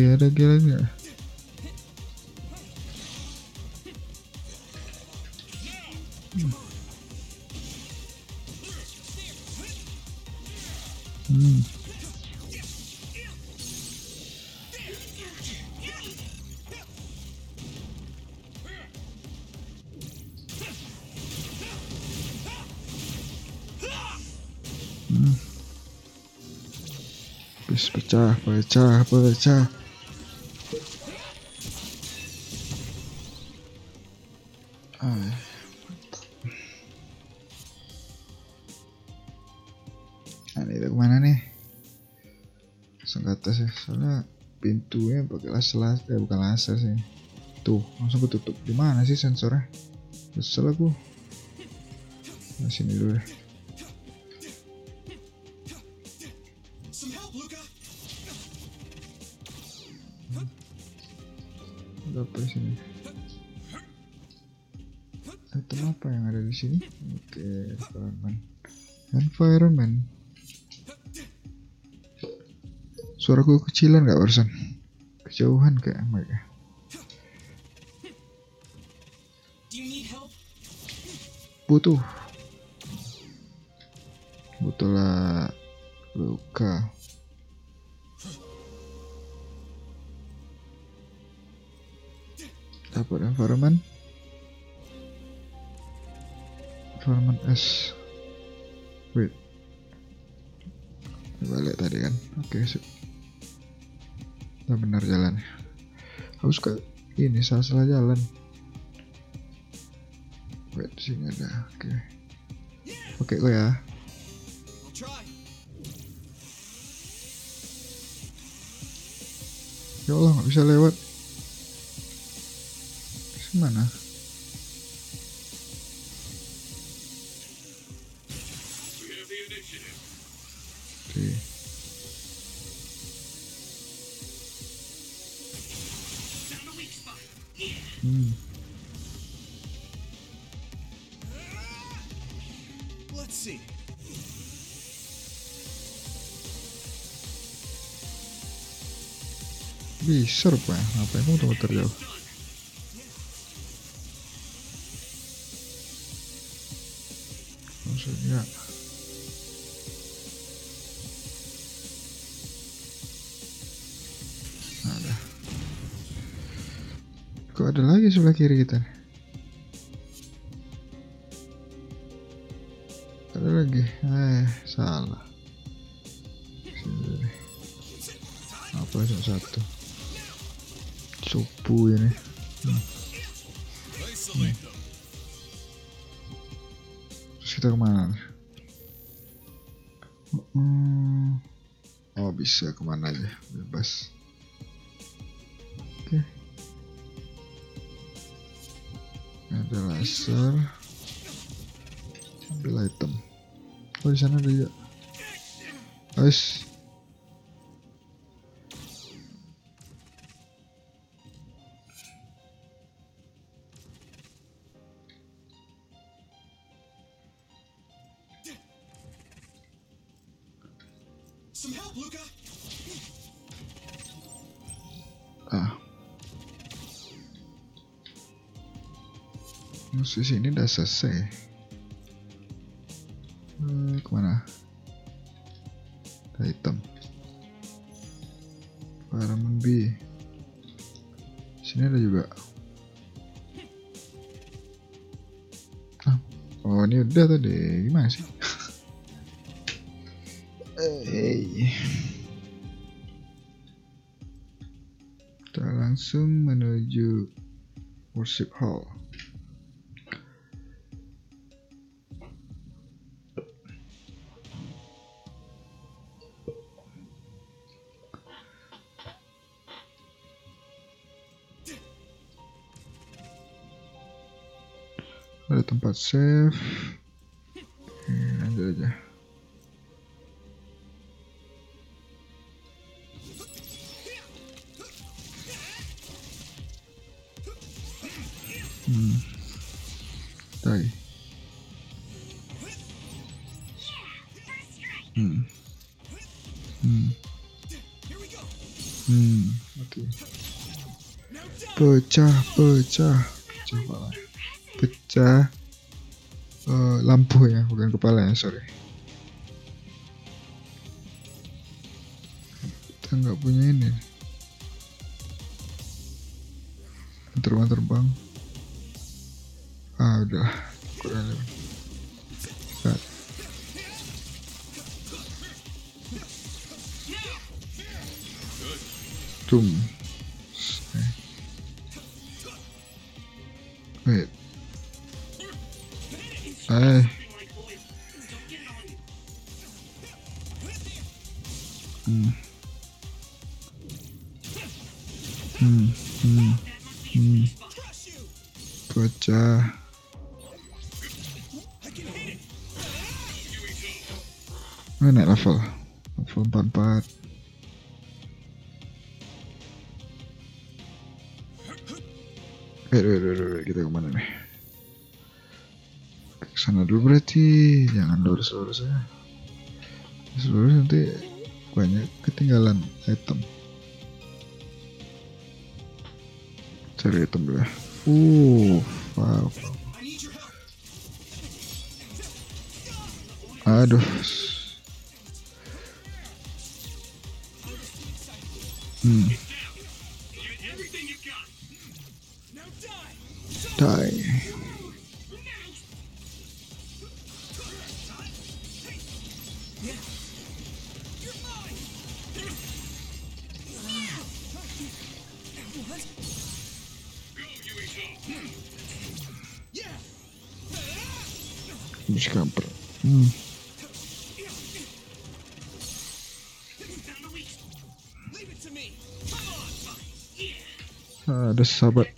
nggak? Pecah. Ah. Nah, ini ke mana nih? Langsung ke atas ya, soalnya pintunya pakai laser, eh bukan laser sih. Tuh, langsung ketutup. Di mana sih sensornya? Kesel aku. Nah, sini dulu deh. Sini? Item apa yang ada di sini? Oke, environment. Environment. Suaraku kecilan nggak barusan? Kejauhan kayak mereka. Help? Butuh. Butuhlah luka. Dapat environment. Environment S. Wait. Balik tadi kan. Oke, sip. Udah benar jalan. Aku suka ini salah-salah jalan. Wait, sini ada. Oke. Oke, kok ya. Ya Allah, nggak bisa lewat. Mana? Oke. Hmm. Let's see. Bisa rupanya, ngapain mau muter jauh Maksudnya ada. Kok ada lagi sebelah kiri kita? Ada lagi. Eh, salah. Apa cuma satu? Supu ini. Isolate them. Kita ke mana? nih? Hmm. Oh bisa ke mana aja bebas. Oke. Ada laser. Ambil item. Oh di sana ada juga. Guys. Musuh sini udah selesai. Eh, ke mana? Ada hitam. Paramen B. Sini ada juga. Ah. Oh ini udah tadi. Gimana sih? Eh. Kita langsung menuju worship hall. cepat save. Hmm, aja aja. Hmm. Tadi hmm. Hmm. Hmm oke. Okay. pecah. Pecah coba pecah lampu ya bukan kepala ya sorry. Kita nggak punya ini. Terbang terbang berarti, jangan lurus-lurus ya. Lurus nanti banyak ketinggalan item. Cari item dulu ya. Uh, wow. Aduh. Hmm. Die. sahabat.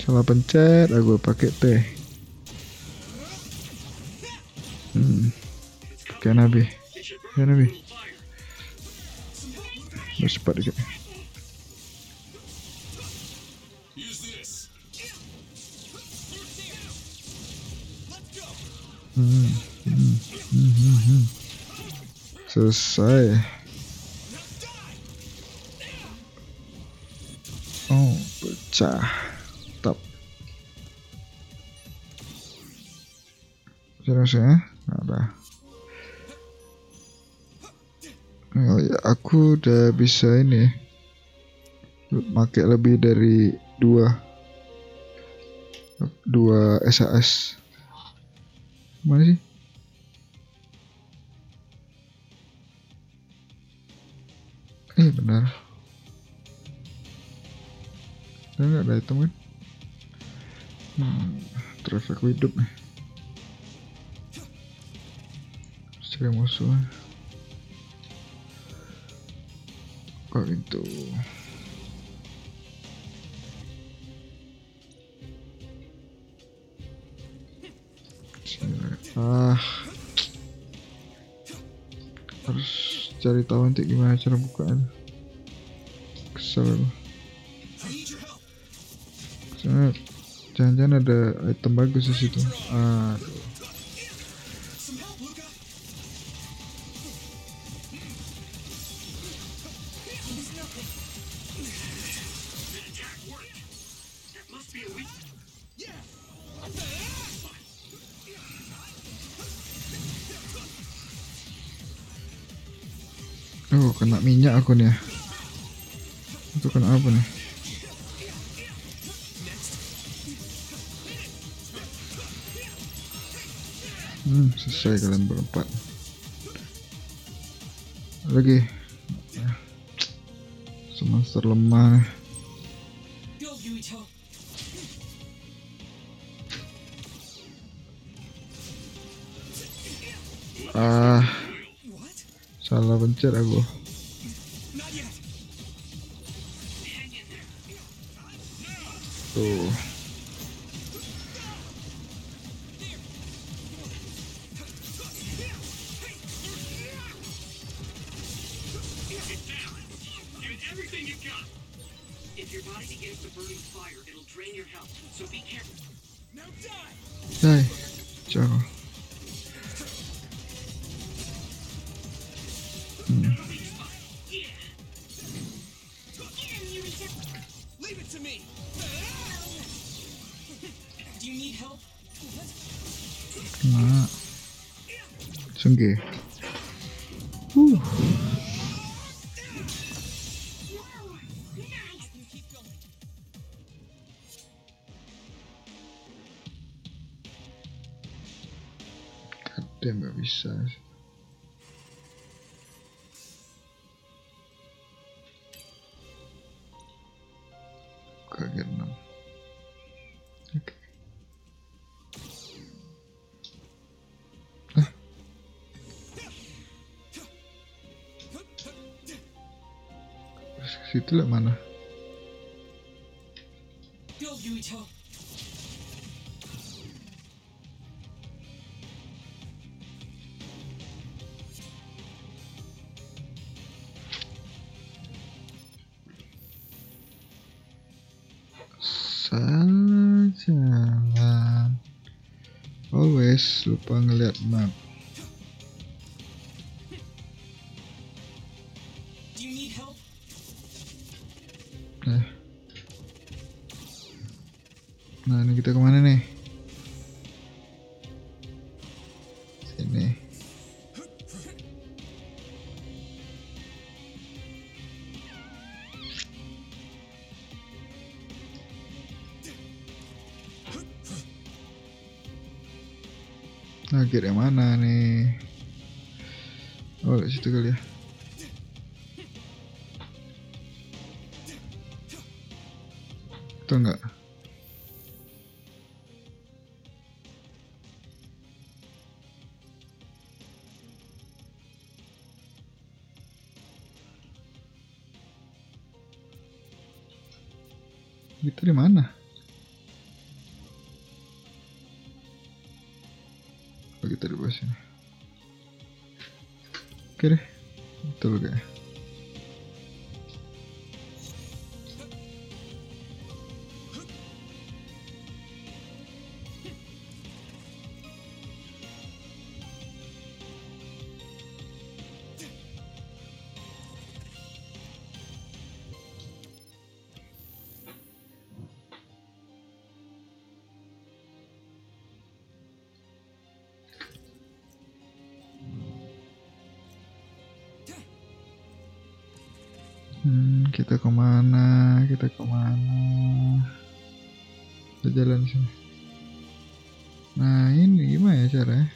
Salah pencet aku pakai T. Hmm. kayak nabi kayak nabi bercepat dikit. Selesai. Oh, pecah. Tap. Serius ya? Ada. Oh ya, aku udah bisa ini. Pakai lebih dari dua dua SAS. Mana sih? Traffic hidup nih. Cari musuh. Kok? Cari- Ah, harus cari tahu nanti gimana cara bukaan. Kesel be a weak. Oh, kena minyak aku nih. Hmm, selesai kalian berempat. Lagi. Semester lemah. Ah, salah pencet aku. Hitler mana? Salah jalan. Always lupa ngeliat map. yang mana terakhir betul gak Nah ini gimana ya caranya?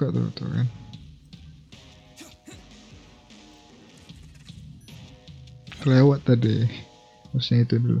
Kak tuh tuh kan. Lewat tadi harusnya itu dulu.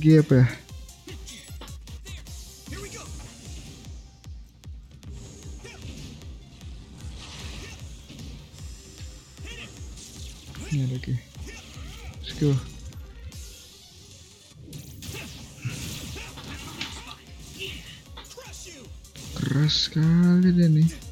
lagi apa ya? Ini ada lagi skill keras sekali dia nih.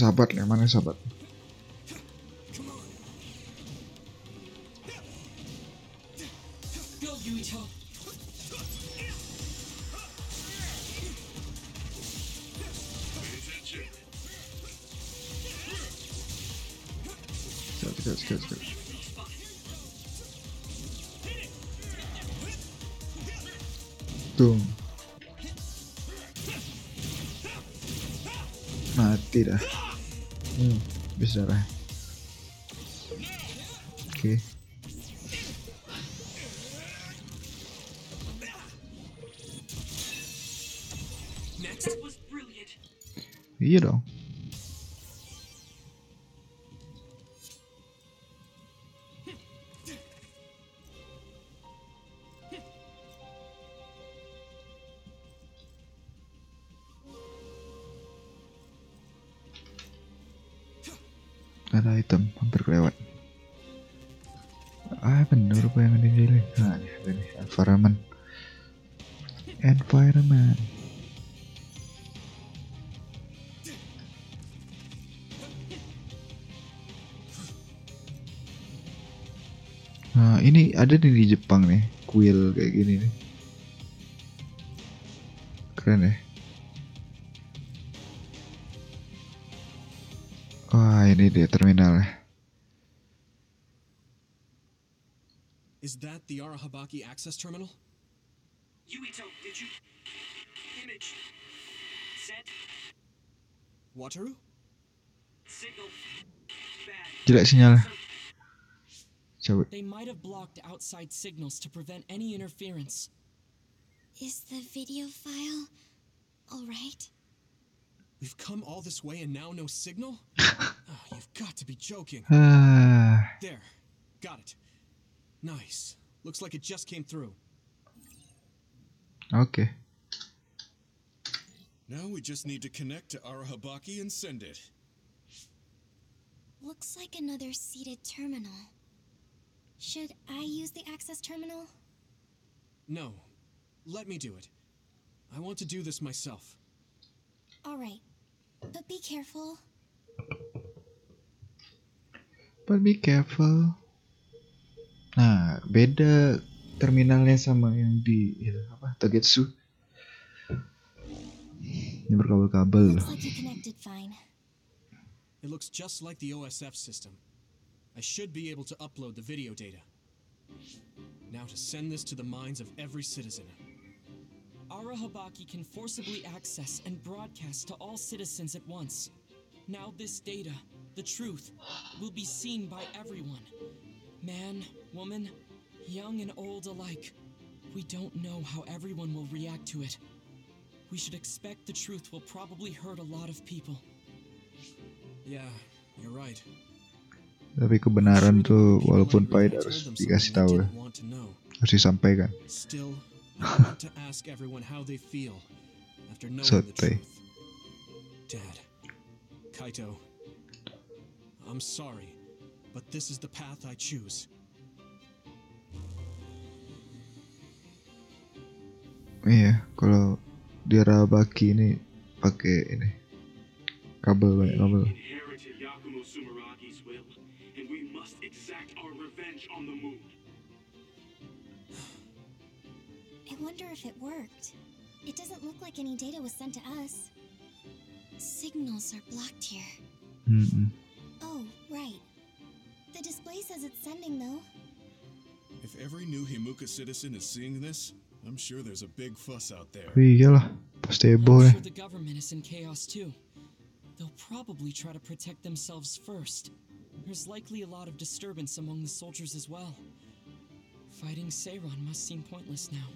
Sahabat nih, mana sahabat? Environment. Environment. Nah, ini ada nih di Jepang nih, kuil kayak gini nih. Keren ya. Wah, ini dia terminalnya. Is that the Arahabaki access terminal? Yuito, did you image set Wataru? signal bad? Jelek sinyalnya. Cabut. They might have blocked outside signals to prevent any interference. Is the video file alright? We've come all this way and now no signal? oh, [LAUGHS] you've got to be joking. Ah, [SIGHS] There. Got it. Nice. Looks like it just came through. Okay. Now we just need to connect to Arahabaki and send it. Looks like another seated terminal. Should I use the access terminal? No. Let me do it. I want to do this myself. Alright. But be careful. But be careful. Nah, beda terminalnya sama yang di itu, apa Togetsu. Ini berkabel-kabel loh. Looks like you connected fine. It looks just like the OSF system. I should be able to upload the video data. Now to send this to the minds of every citizen. Arahabaki can forcibly access and broadcast to all citizens at once. Now, this data, the truth, will be seen by everyone man, woman, young and old alike. We don't know how everyone will react to it. We should expect the truth will probably hurt a lot of people. Yeah, you're right. Tapi kebenaran Sure tuh the people walaupun angry pahit harus dikasih tahu ya. didn't want to know. Harus disampaikan. Still, [LAUGHS] I want to ask everyone how they feel after knowing the Sotoy. truth. Dad, Kaito, I'm sorry, but this is the path I choose. Iya, kalau di Arabaki ini pakai ini kabel banyak kabel. Inherited Yakumo Sumeragi's will, and we must exact our revenge on the moon. I wonder if it worked. It doesn't look like any data was sent to us. Signals are blocked here. Mm-mm. Oh, right. The display says it's sending though. If every new Himuka citizen is seeing this, I'm sure there's a big fuss out there. Iyalah, pasti I'm heboh ya. sure the government is in chaos too. They'll probably try to protect themselves first. There's likely a lot of disturbance among the soldiers as well. Fighting Seiron must seem pointless now.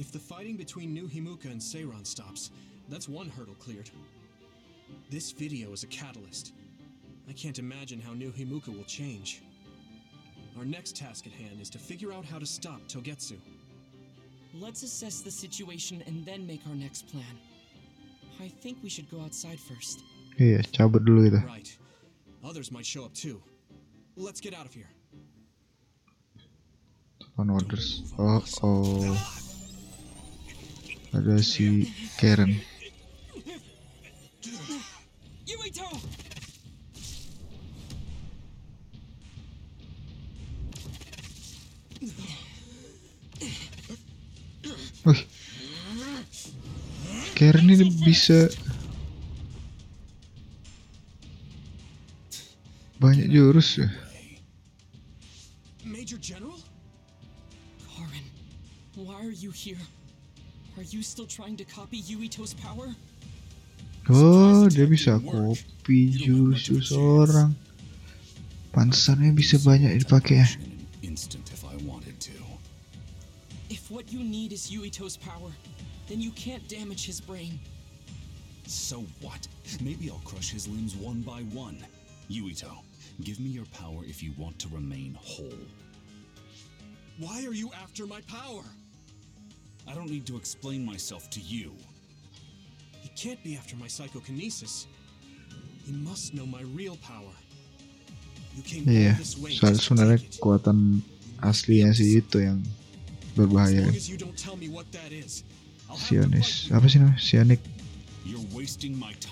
If the fighting between New Himuka and Seiron stops, that's one hurdle cleared. This video is a catalyst. I can't imagine how New Himuka will change. Our next task at hand is to figure out how to stop Togetsu. Let's assess the situation and then make our next plan. I think we should go outside first. Iya, cabut dulu kita. Right. Others might show up too. Let's get out of here. On orders. Oh oh. Ada si Karen. [LAUGHS] Yuito! Karen ini bisa banyak jurus ya. Major General? Karin, why are you here? Are you still trying to copy Yuito's power? Oh, dia bisa kopi jurus orang. Pantesannya bisa banyak dipakai ya. If what you need is Yuito's power, then you can't damage his brain. So what? Maybe I'll crush his limbs one by one. Yuito, give me your power if you want to remain whole. Why are you after my power? I don't need to explain myself to you. He can't be after my psychokinesis. He must know my real power. You came Iya, all this way soal just to sebenarnya take it. kekuatan aslinya sih itu yang As berbahaya. long as you don't tell me what that is, I'll have to Sionis. Apa sih namanya? Sionik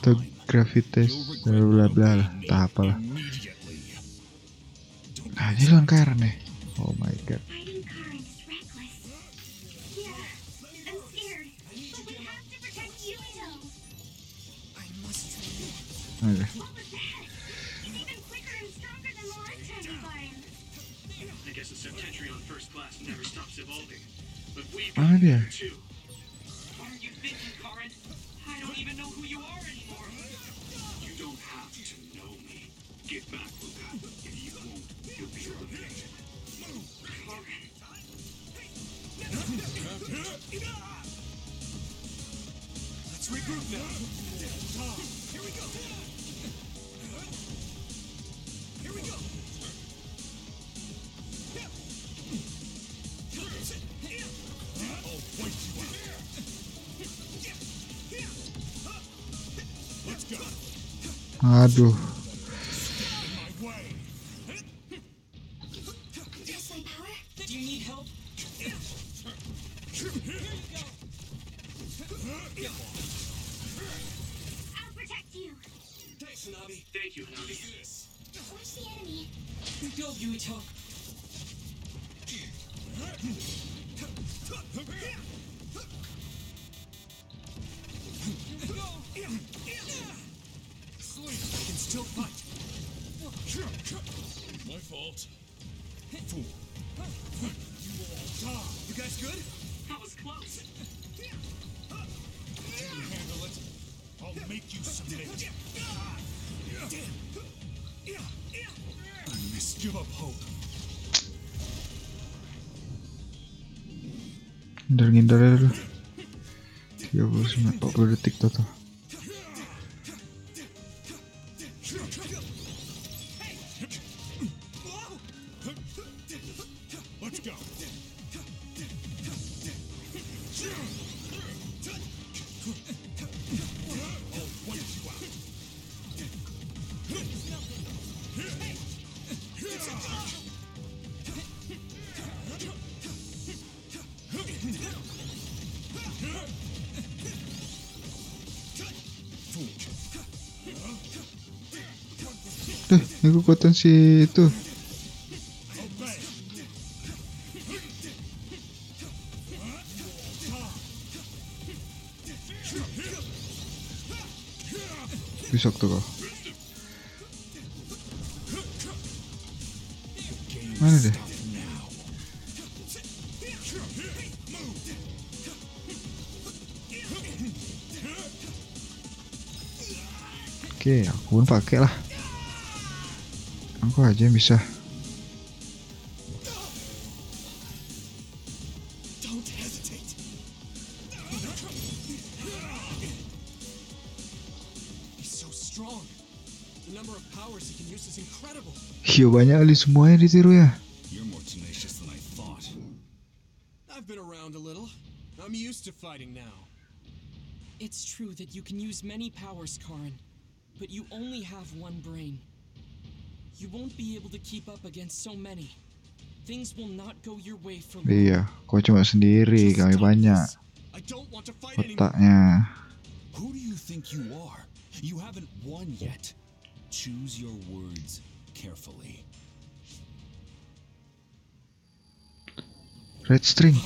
atau gravitas bla bla lah tak apalah. Nah ini lengkar nih. Oh my god. Oh, Mana dia? amado 走走。Let's go. Duh, ini kekuatan si itu. Bisa tuh kok. Mana deh? Oke, aku pun pakai lah. Can use is incredible. Iya banyak kali semuanya ditiru ya. You're more tenacious than I thought. I've been around a little. I'm used to fighting now. It's true that you can use many powers, Karen, but you only have one brain. Iya, kau cuma sendiri, kami banyak. I don't want to fight anymore. Otaknya. Who do you think you are? You haven't won yet. Choose your words carefully. Red string.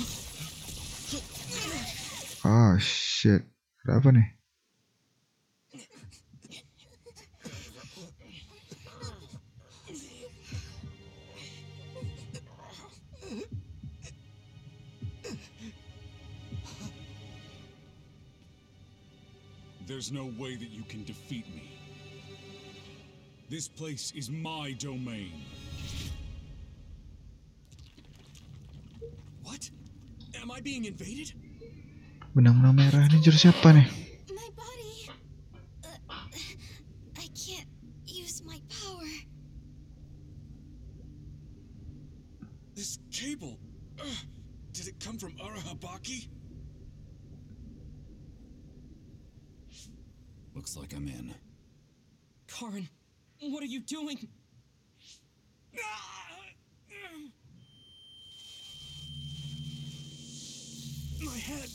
Oh shit. Ada apa nih? There's no way that you can defeat me. This place is my domain. What? Am I being invaded? Benang-benang merah ini jurus siapa nih? My body. Uh, I can't use my power. This cable. Ugh. Did it come from Arahabaki? Like I'm in. Karen, what are you doing? My head.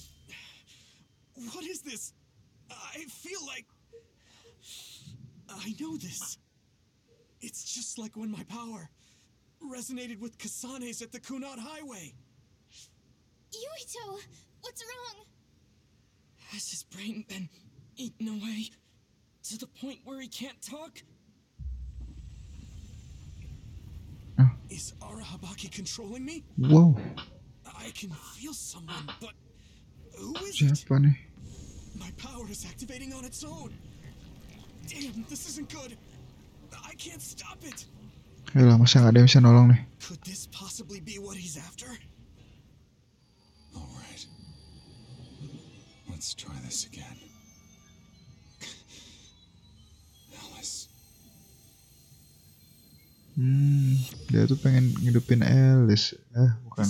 What is this? I feel like. I know this. It's just like when my power resonated with Kasane's at the Kunad Highway. Yuito, what's wrong? Has his brain been eaten away to the point where he can't talk? Oh. Is Arahabaki controlling me? Wow, I can feel someone, but who is it? siapa nih? My power is activating on its own. Damn, this isn't good. I can't stop it. Yalah, masa nggak ada yang bisa nolong nih? Could this possibly be what he's after? All right. Let's try this again. Hmm, dia tuh pengen ngidupin Alice. Eh, bukan.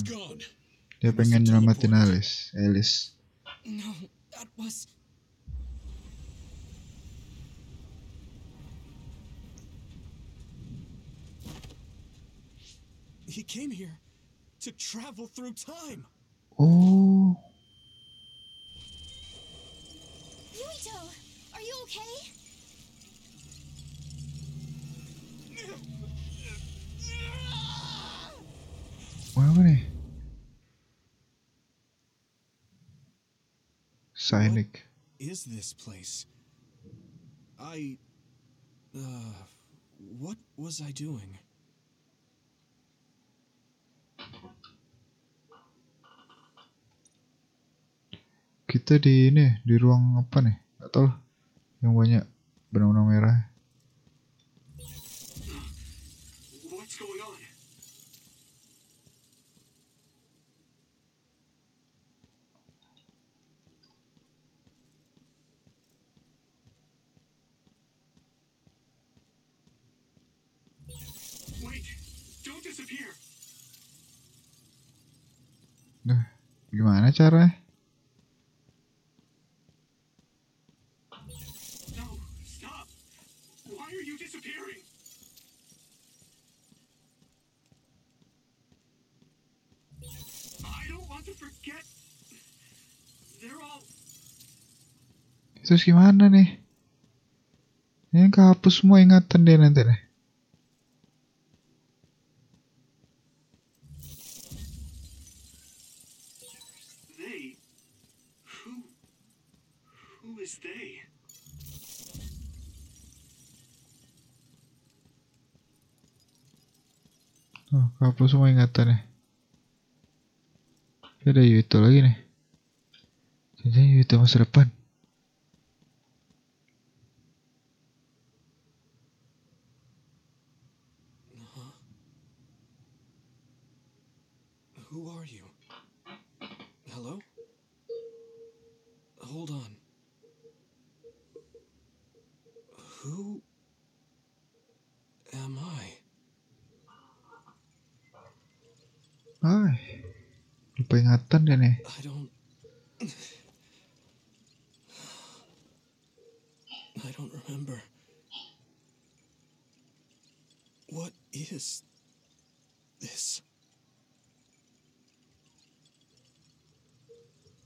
Dia pengen nyelamatin Alice. Alice. No, that was. He came here to travel through time. Oh, Yuito, are you okay? Mau apa nih? Cynic. Is this place? I. Uh. What was I doing? Kita di ini di ruang apa nih? Gak tau lah. Yang banyak benang-benang merah. What's going on? Wait! Don't disappear! Nah, gimana caranya? No! Stop! Why are you disappearing? I don't want to They're all Terus gimana nih? Ini kehapus semua ingatan dia nanti deh. this day. Oh, kapus semua ingatannya. Ada itu lagi nih. Jadi itu masa depan. Ay, lupa ingatan deh nih. I don't. I don't remember. What is this?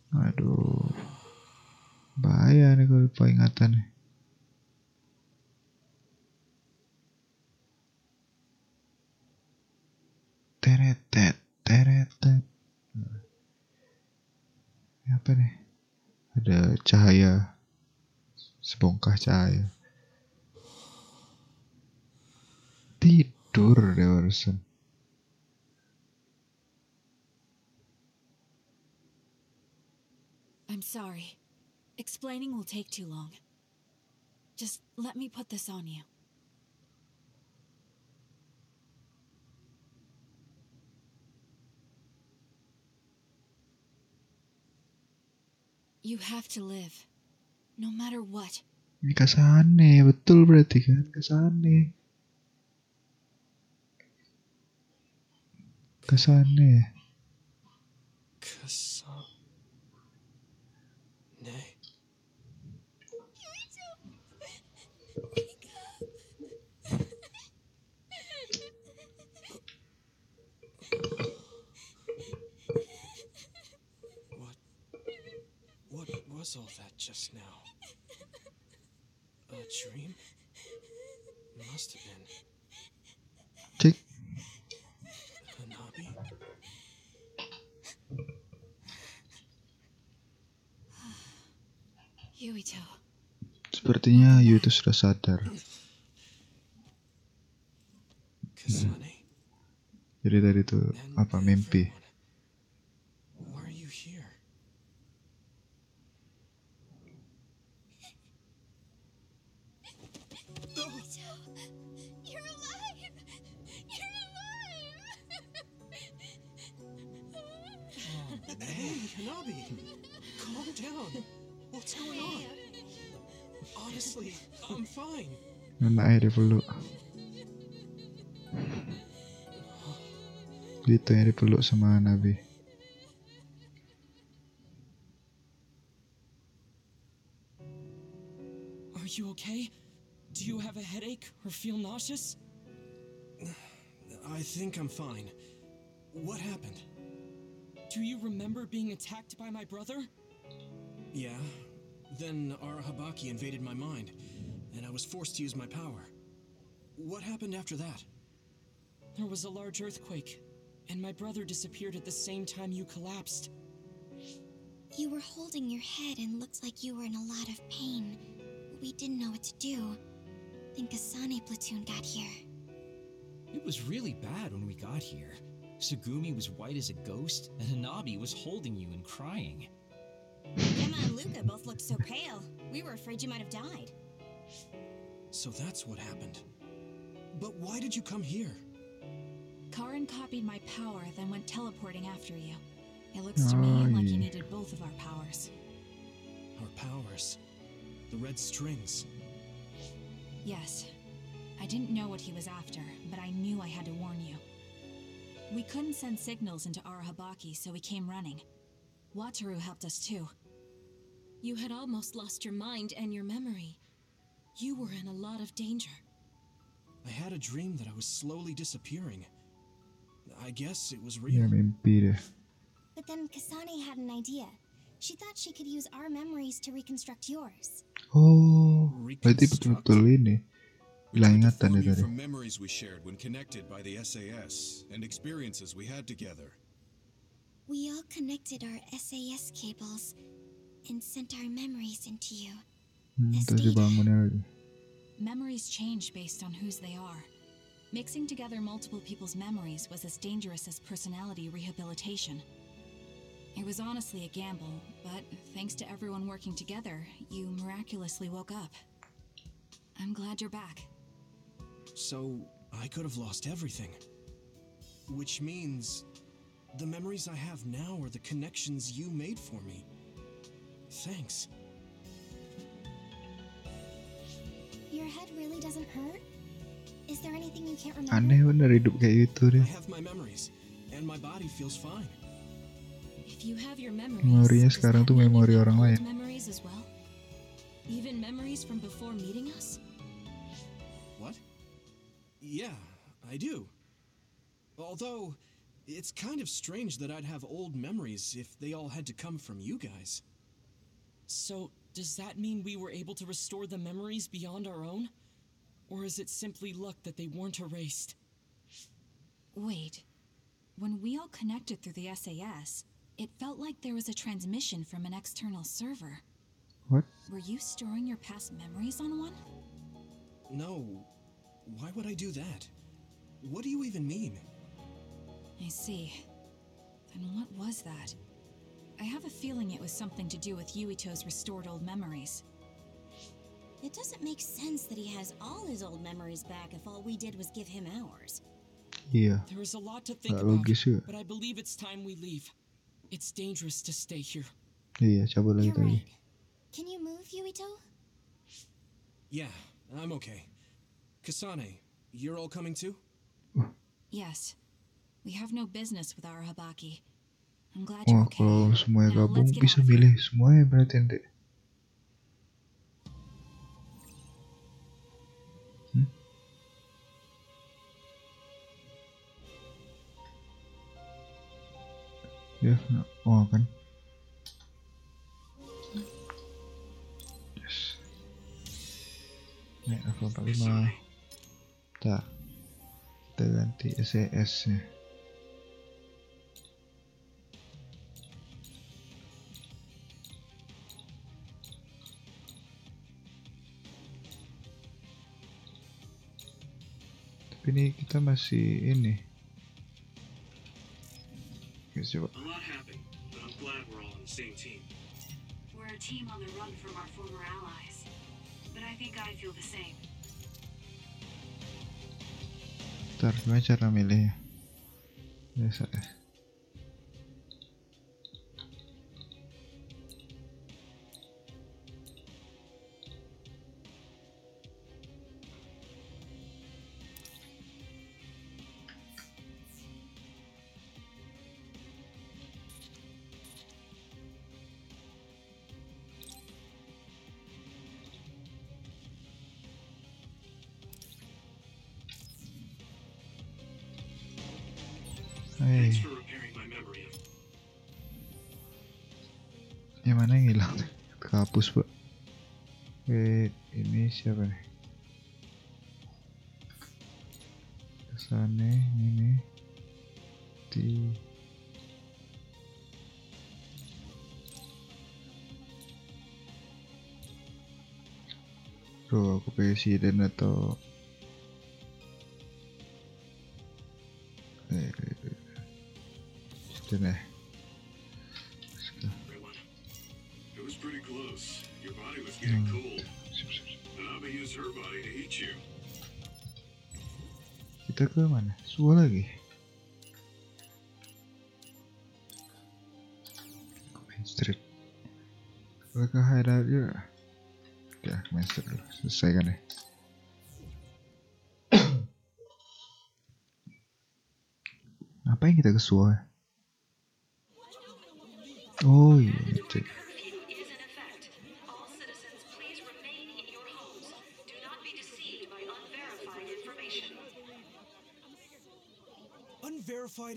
Aduh, bahaya nih kalau lupa ingatan nih. Teretet, teretet. Ini apa nih? Ada cahaya, sebongkah cahaya. Tidur deh barusan. I'm sorry. Explaining will take too long. Just let me put this on you. You have to live. No matter what. Ini Kasane, betul berarti kan? Kasane. Kasane. Kasane. What? What was all that just now? A dream? Must have been. Cek. Hanabi? Yuito. Sepertinya Yuito sudah sadar. Kasane? Jadi tadi itu apa mimpi? I'm fine. Anaknya dipeluk. Yuito yang dipeluk sama Nabi. Are you okay? Do you have a headache or feel nauseous? I think I'm fine. What happened? Do you remember being attacked by my brother? Yeah. Then Arahabaki invaded my mind, and I was forced to use my power. What happened after that? There was a large earthquake, and my brother disappeared at the same time you collapsed. You were holding your head and looked like you were in a lot of pain. We didn't know what to do. Then Kasane platoon got here. It was really bad when we got here. Tsugumi was white as a ghost, and Hanabi was holding you and crying. Gemma and Luka both looked so pale. We were afraid you might have died. So that's what happened. But why did you come here? Karen copied my power, then went teleporting after you. It looks to me ah, like he needed both of our powers. Our powers. The red strings. Yes. I didn't know what he was after, but I knew I had to warn you. We couldn't send signals into Arahabaki, so we came running. Wataru helped us too. You had almost lost your mind and your memory. You were in a lot of danger. I had a dream that I was slowly disappearing. I guess it was Ya real. mimpi deh. But then Kasane had an idea. She thought she could use our memories to reconstruct yours. Oh, berarti betul-betul ini. Hilang ingatan dia Form tadi. from memories we shared when connected by the SAS and experiences we had together. We all connected our SAS cables and sent our memories into you. Terus dibangunnya. Memories change based on whose they are. Mixing together multiple people's memories was as dangerous as personality rehabilitation. It was honestly a gamble, but thanks to everyone working together, you miraculously woke up. I'm glad you're back. So, I could have lost everything. Which means the memories I have now are the connections you made for me. Thanks. Your head really doesn't hurt? Is there anything you can't remember? Aneh bener hidup kayak gitu deh. I have my memories, and my body feels fine. If you have your memories, Memorinya sekarang tuh memori orang lain. Memories as well? Even memories from before meeting us? What? Yeah, I do. Although, it's kind of strange that I'd have old memories if they all had to come from you guys. So, does that mean we were able to restore the memories beyond our own? Or is it simply luck that they weren't erased? Wait. When we all connected through the SAS, it felt like there was a transmission from an external server. What? Were you storing your past memories on one? No. Why would I do that? What do you even mean? I see. Then what was that? I have a feeling it was something to do with Yuito's restored old memories. It doesn't make sense that he has all his old memories back if all we did was give him ours. Iya. There is a lot to think about, logis juga. but I believe it's time we leave. It's dangerous to stay here. Iya, cabut lagi You're tadi. right. Can you move, Yuito? Yeah, I'm okay. Kasane, you're all coming too? Yes. We have no business with Arahabaki. Wah, okay. kalau semuanya gabung bisa milih semuanya berarti nanti. Hmm? Ya, nah, oh kan. Yes. Ini level 45. Tak. Kita ganti SES Tapi ini kita masih ini. Oke, coba. A lot happened, but I'm glad we're all on the same team. We're a team on the run from our former allies. But I think I feel the same. Ntar gimana cara milihnya? Biasa ya. Siapa nih? Ke sana, ini. Di Bro, aku presiden atau eh, presiden ya. Ke mana? Suwa lagi. Main Street. Kita ke hideout juga. Oke, Main Street dulu. Selesaikan deh. Ngapain kita ke Suwa? Oh iya, cek.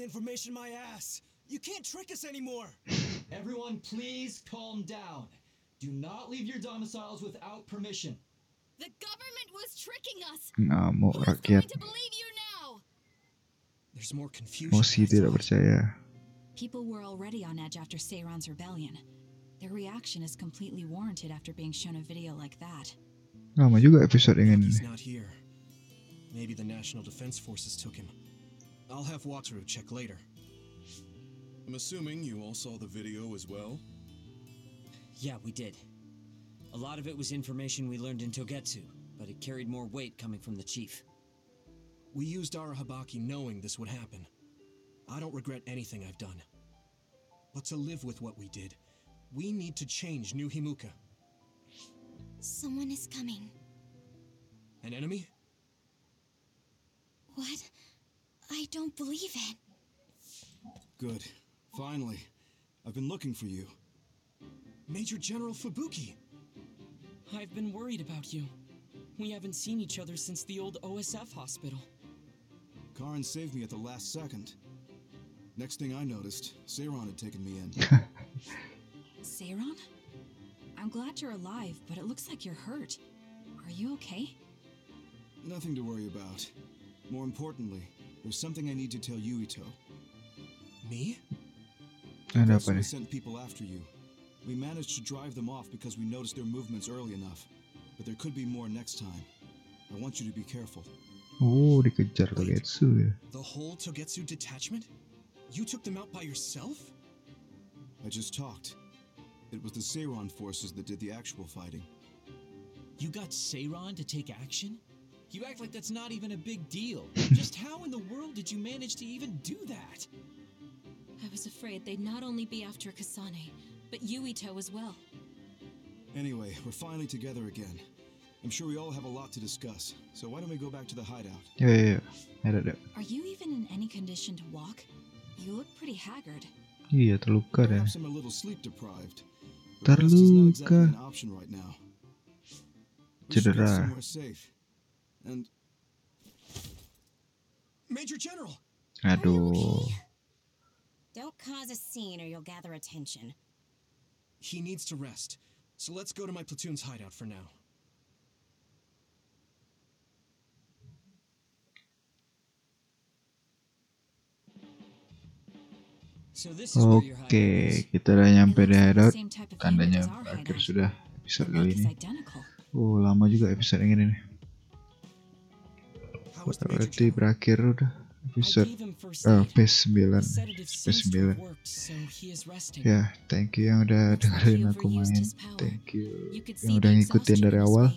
Information, my ass! You can't trick us anymore! [LAUGHS] Everyone, please calm down. Do not leave your domiciles without permission. The government was tricking us. Ngamuk rakyat. To believe you now. There's more confusion. Mosi tidak percaya. People were already on edge after Seiron's rebellion. Their reaction is completely warranted after being shown a video like that. Lama juga episode yang ini. He's not here. Maybe the National Defense Forces took him. I'll have Wataru check later. I'm assuming you all saw the video as well? Yeah, we did. A lot of it was information we learned in Togetsu, but it carried more weight coming from the chief. We used Arahabaki knowing this would happen. I don't regret anything I've done. But to live with what we did, we need to change New Himuka. Someone is coming. An enemy? What? I don't believe it. Good. Finally. I've been looking for you. Major General Fubuki! I've been worried about you. We haven't seen each other since the old OSF hospital. Karen saved me at the last second. Next thing I noticed, Seiron had taken me in. [LAUGHS] Seiron? I'm glad you're alive, but it looks like you're hurt. Are you okay? Nothing to worry about. More importantly, there's something I need to tell you, Yuito. Me? Ada apa So we sent people after you. We managed to drive them off because we noticed their movements early enough. But there could be more next time. I want you to be careful. Oh, dikejar Togetsu ya. The whole Togetsu detachment? You took them out by yourself? I just talked. It was the Seiron forces that did the actual fighting. You got Seiron to take action? You act like that's not even a big deal. [LAUGHS] Just how in the world did you manage to even do that? I was afraid they'd not only be after Kasane, but Yuito as well. Anyway, we're finally together again. I'm sure we all have a lot to discuss, so why don't we go back to the hideout? Yeah, ya ya. Ada ada. Are you even in any condition to walk? You look pretty haggard. Iya terluka deh. Perhaps I'm a little sleep deprived. But rest is not exactly Terluka. an option right now. We Cedera. And Major General! Aduh. Don't cause a scene or you'll gather attention. He needs to rest, so let's go to my platoon's hideout for now. Oke, is. kita udah nyampe di hideout. Tandanya berakhir hideout. sudah episode kali ini. Oh, lama juga episode yang ini nih berarti berakhir udah episode uh, P9 P9 ya yeah, thank you yang udah dengerin aku main. thank you yang udah ngikutin dari awal.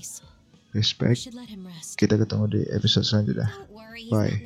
respect. Kita ketemu di episode selanjutnya. Bye.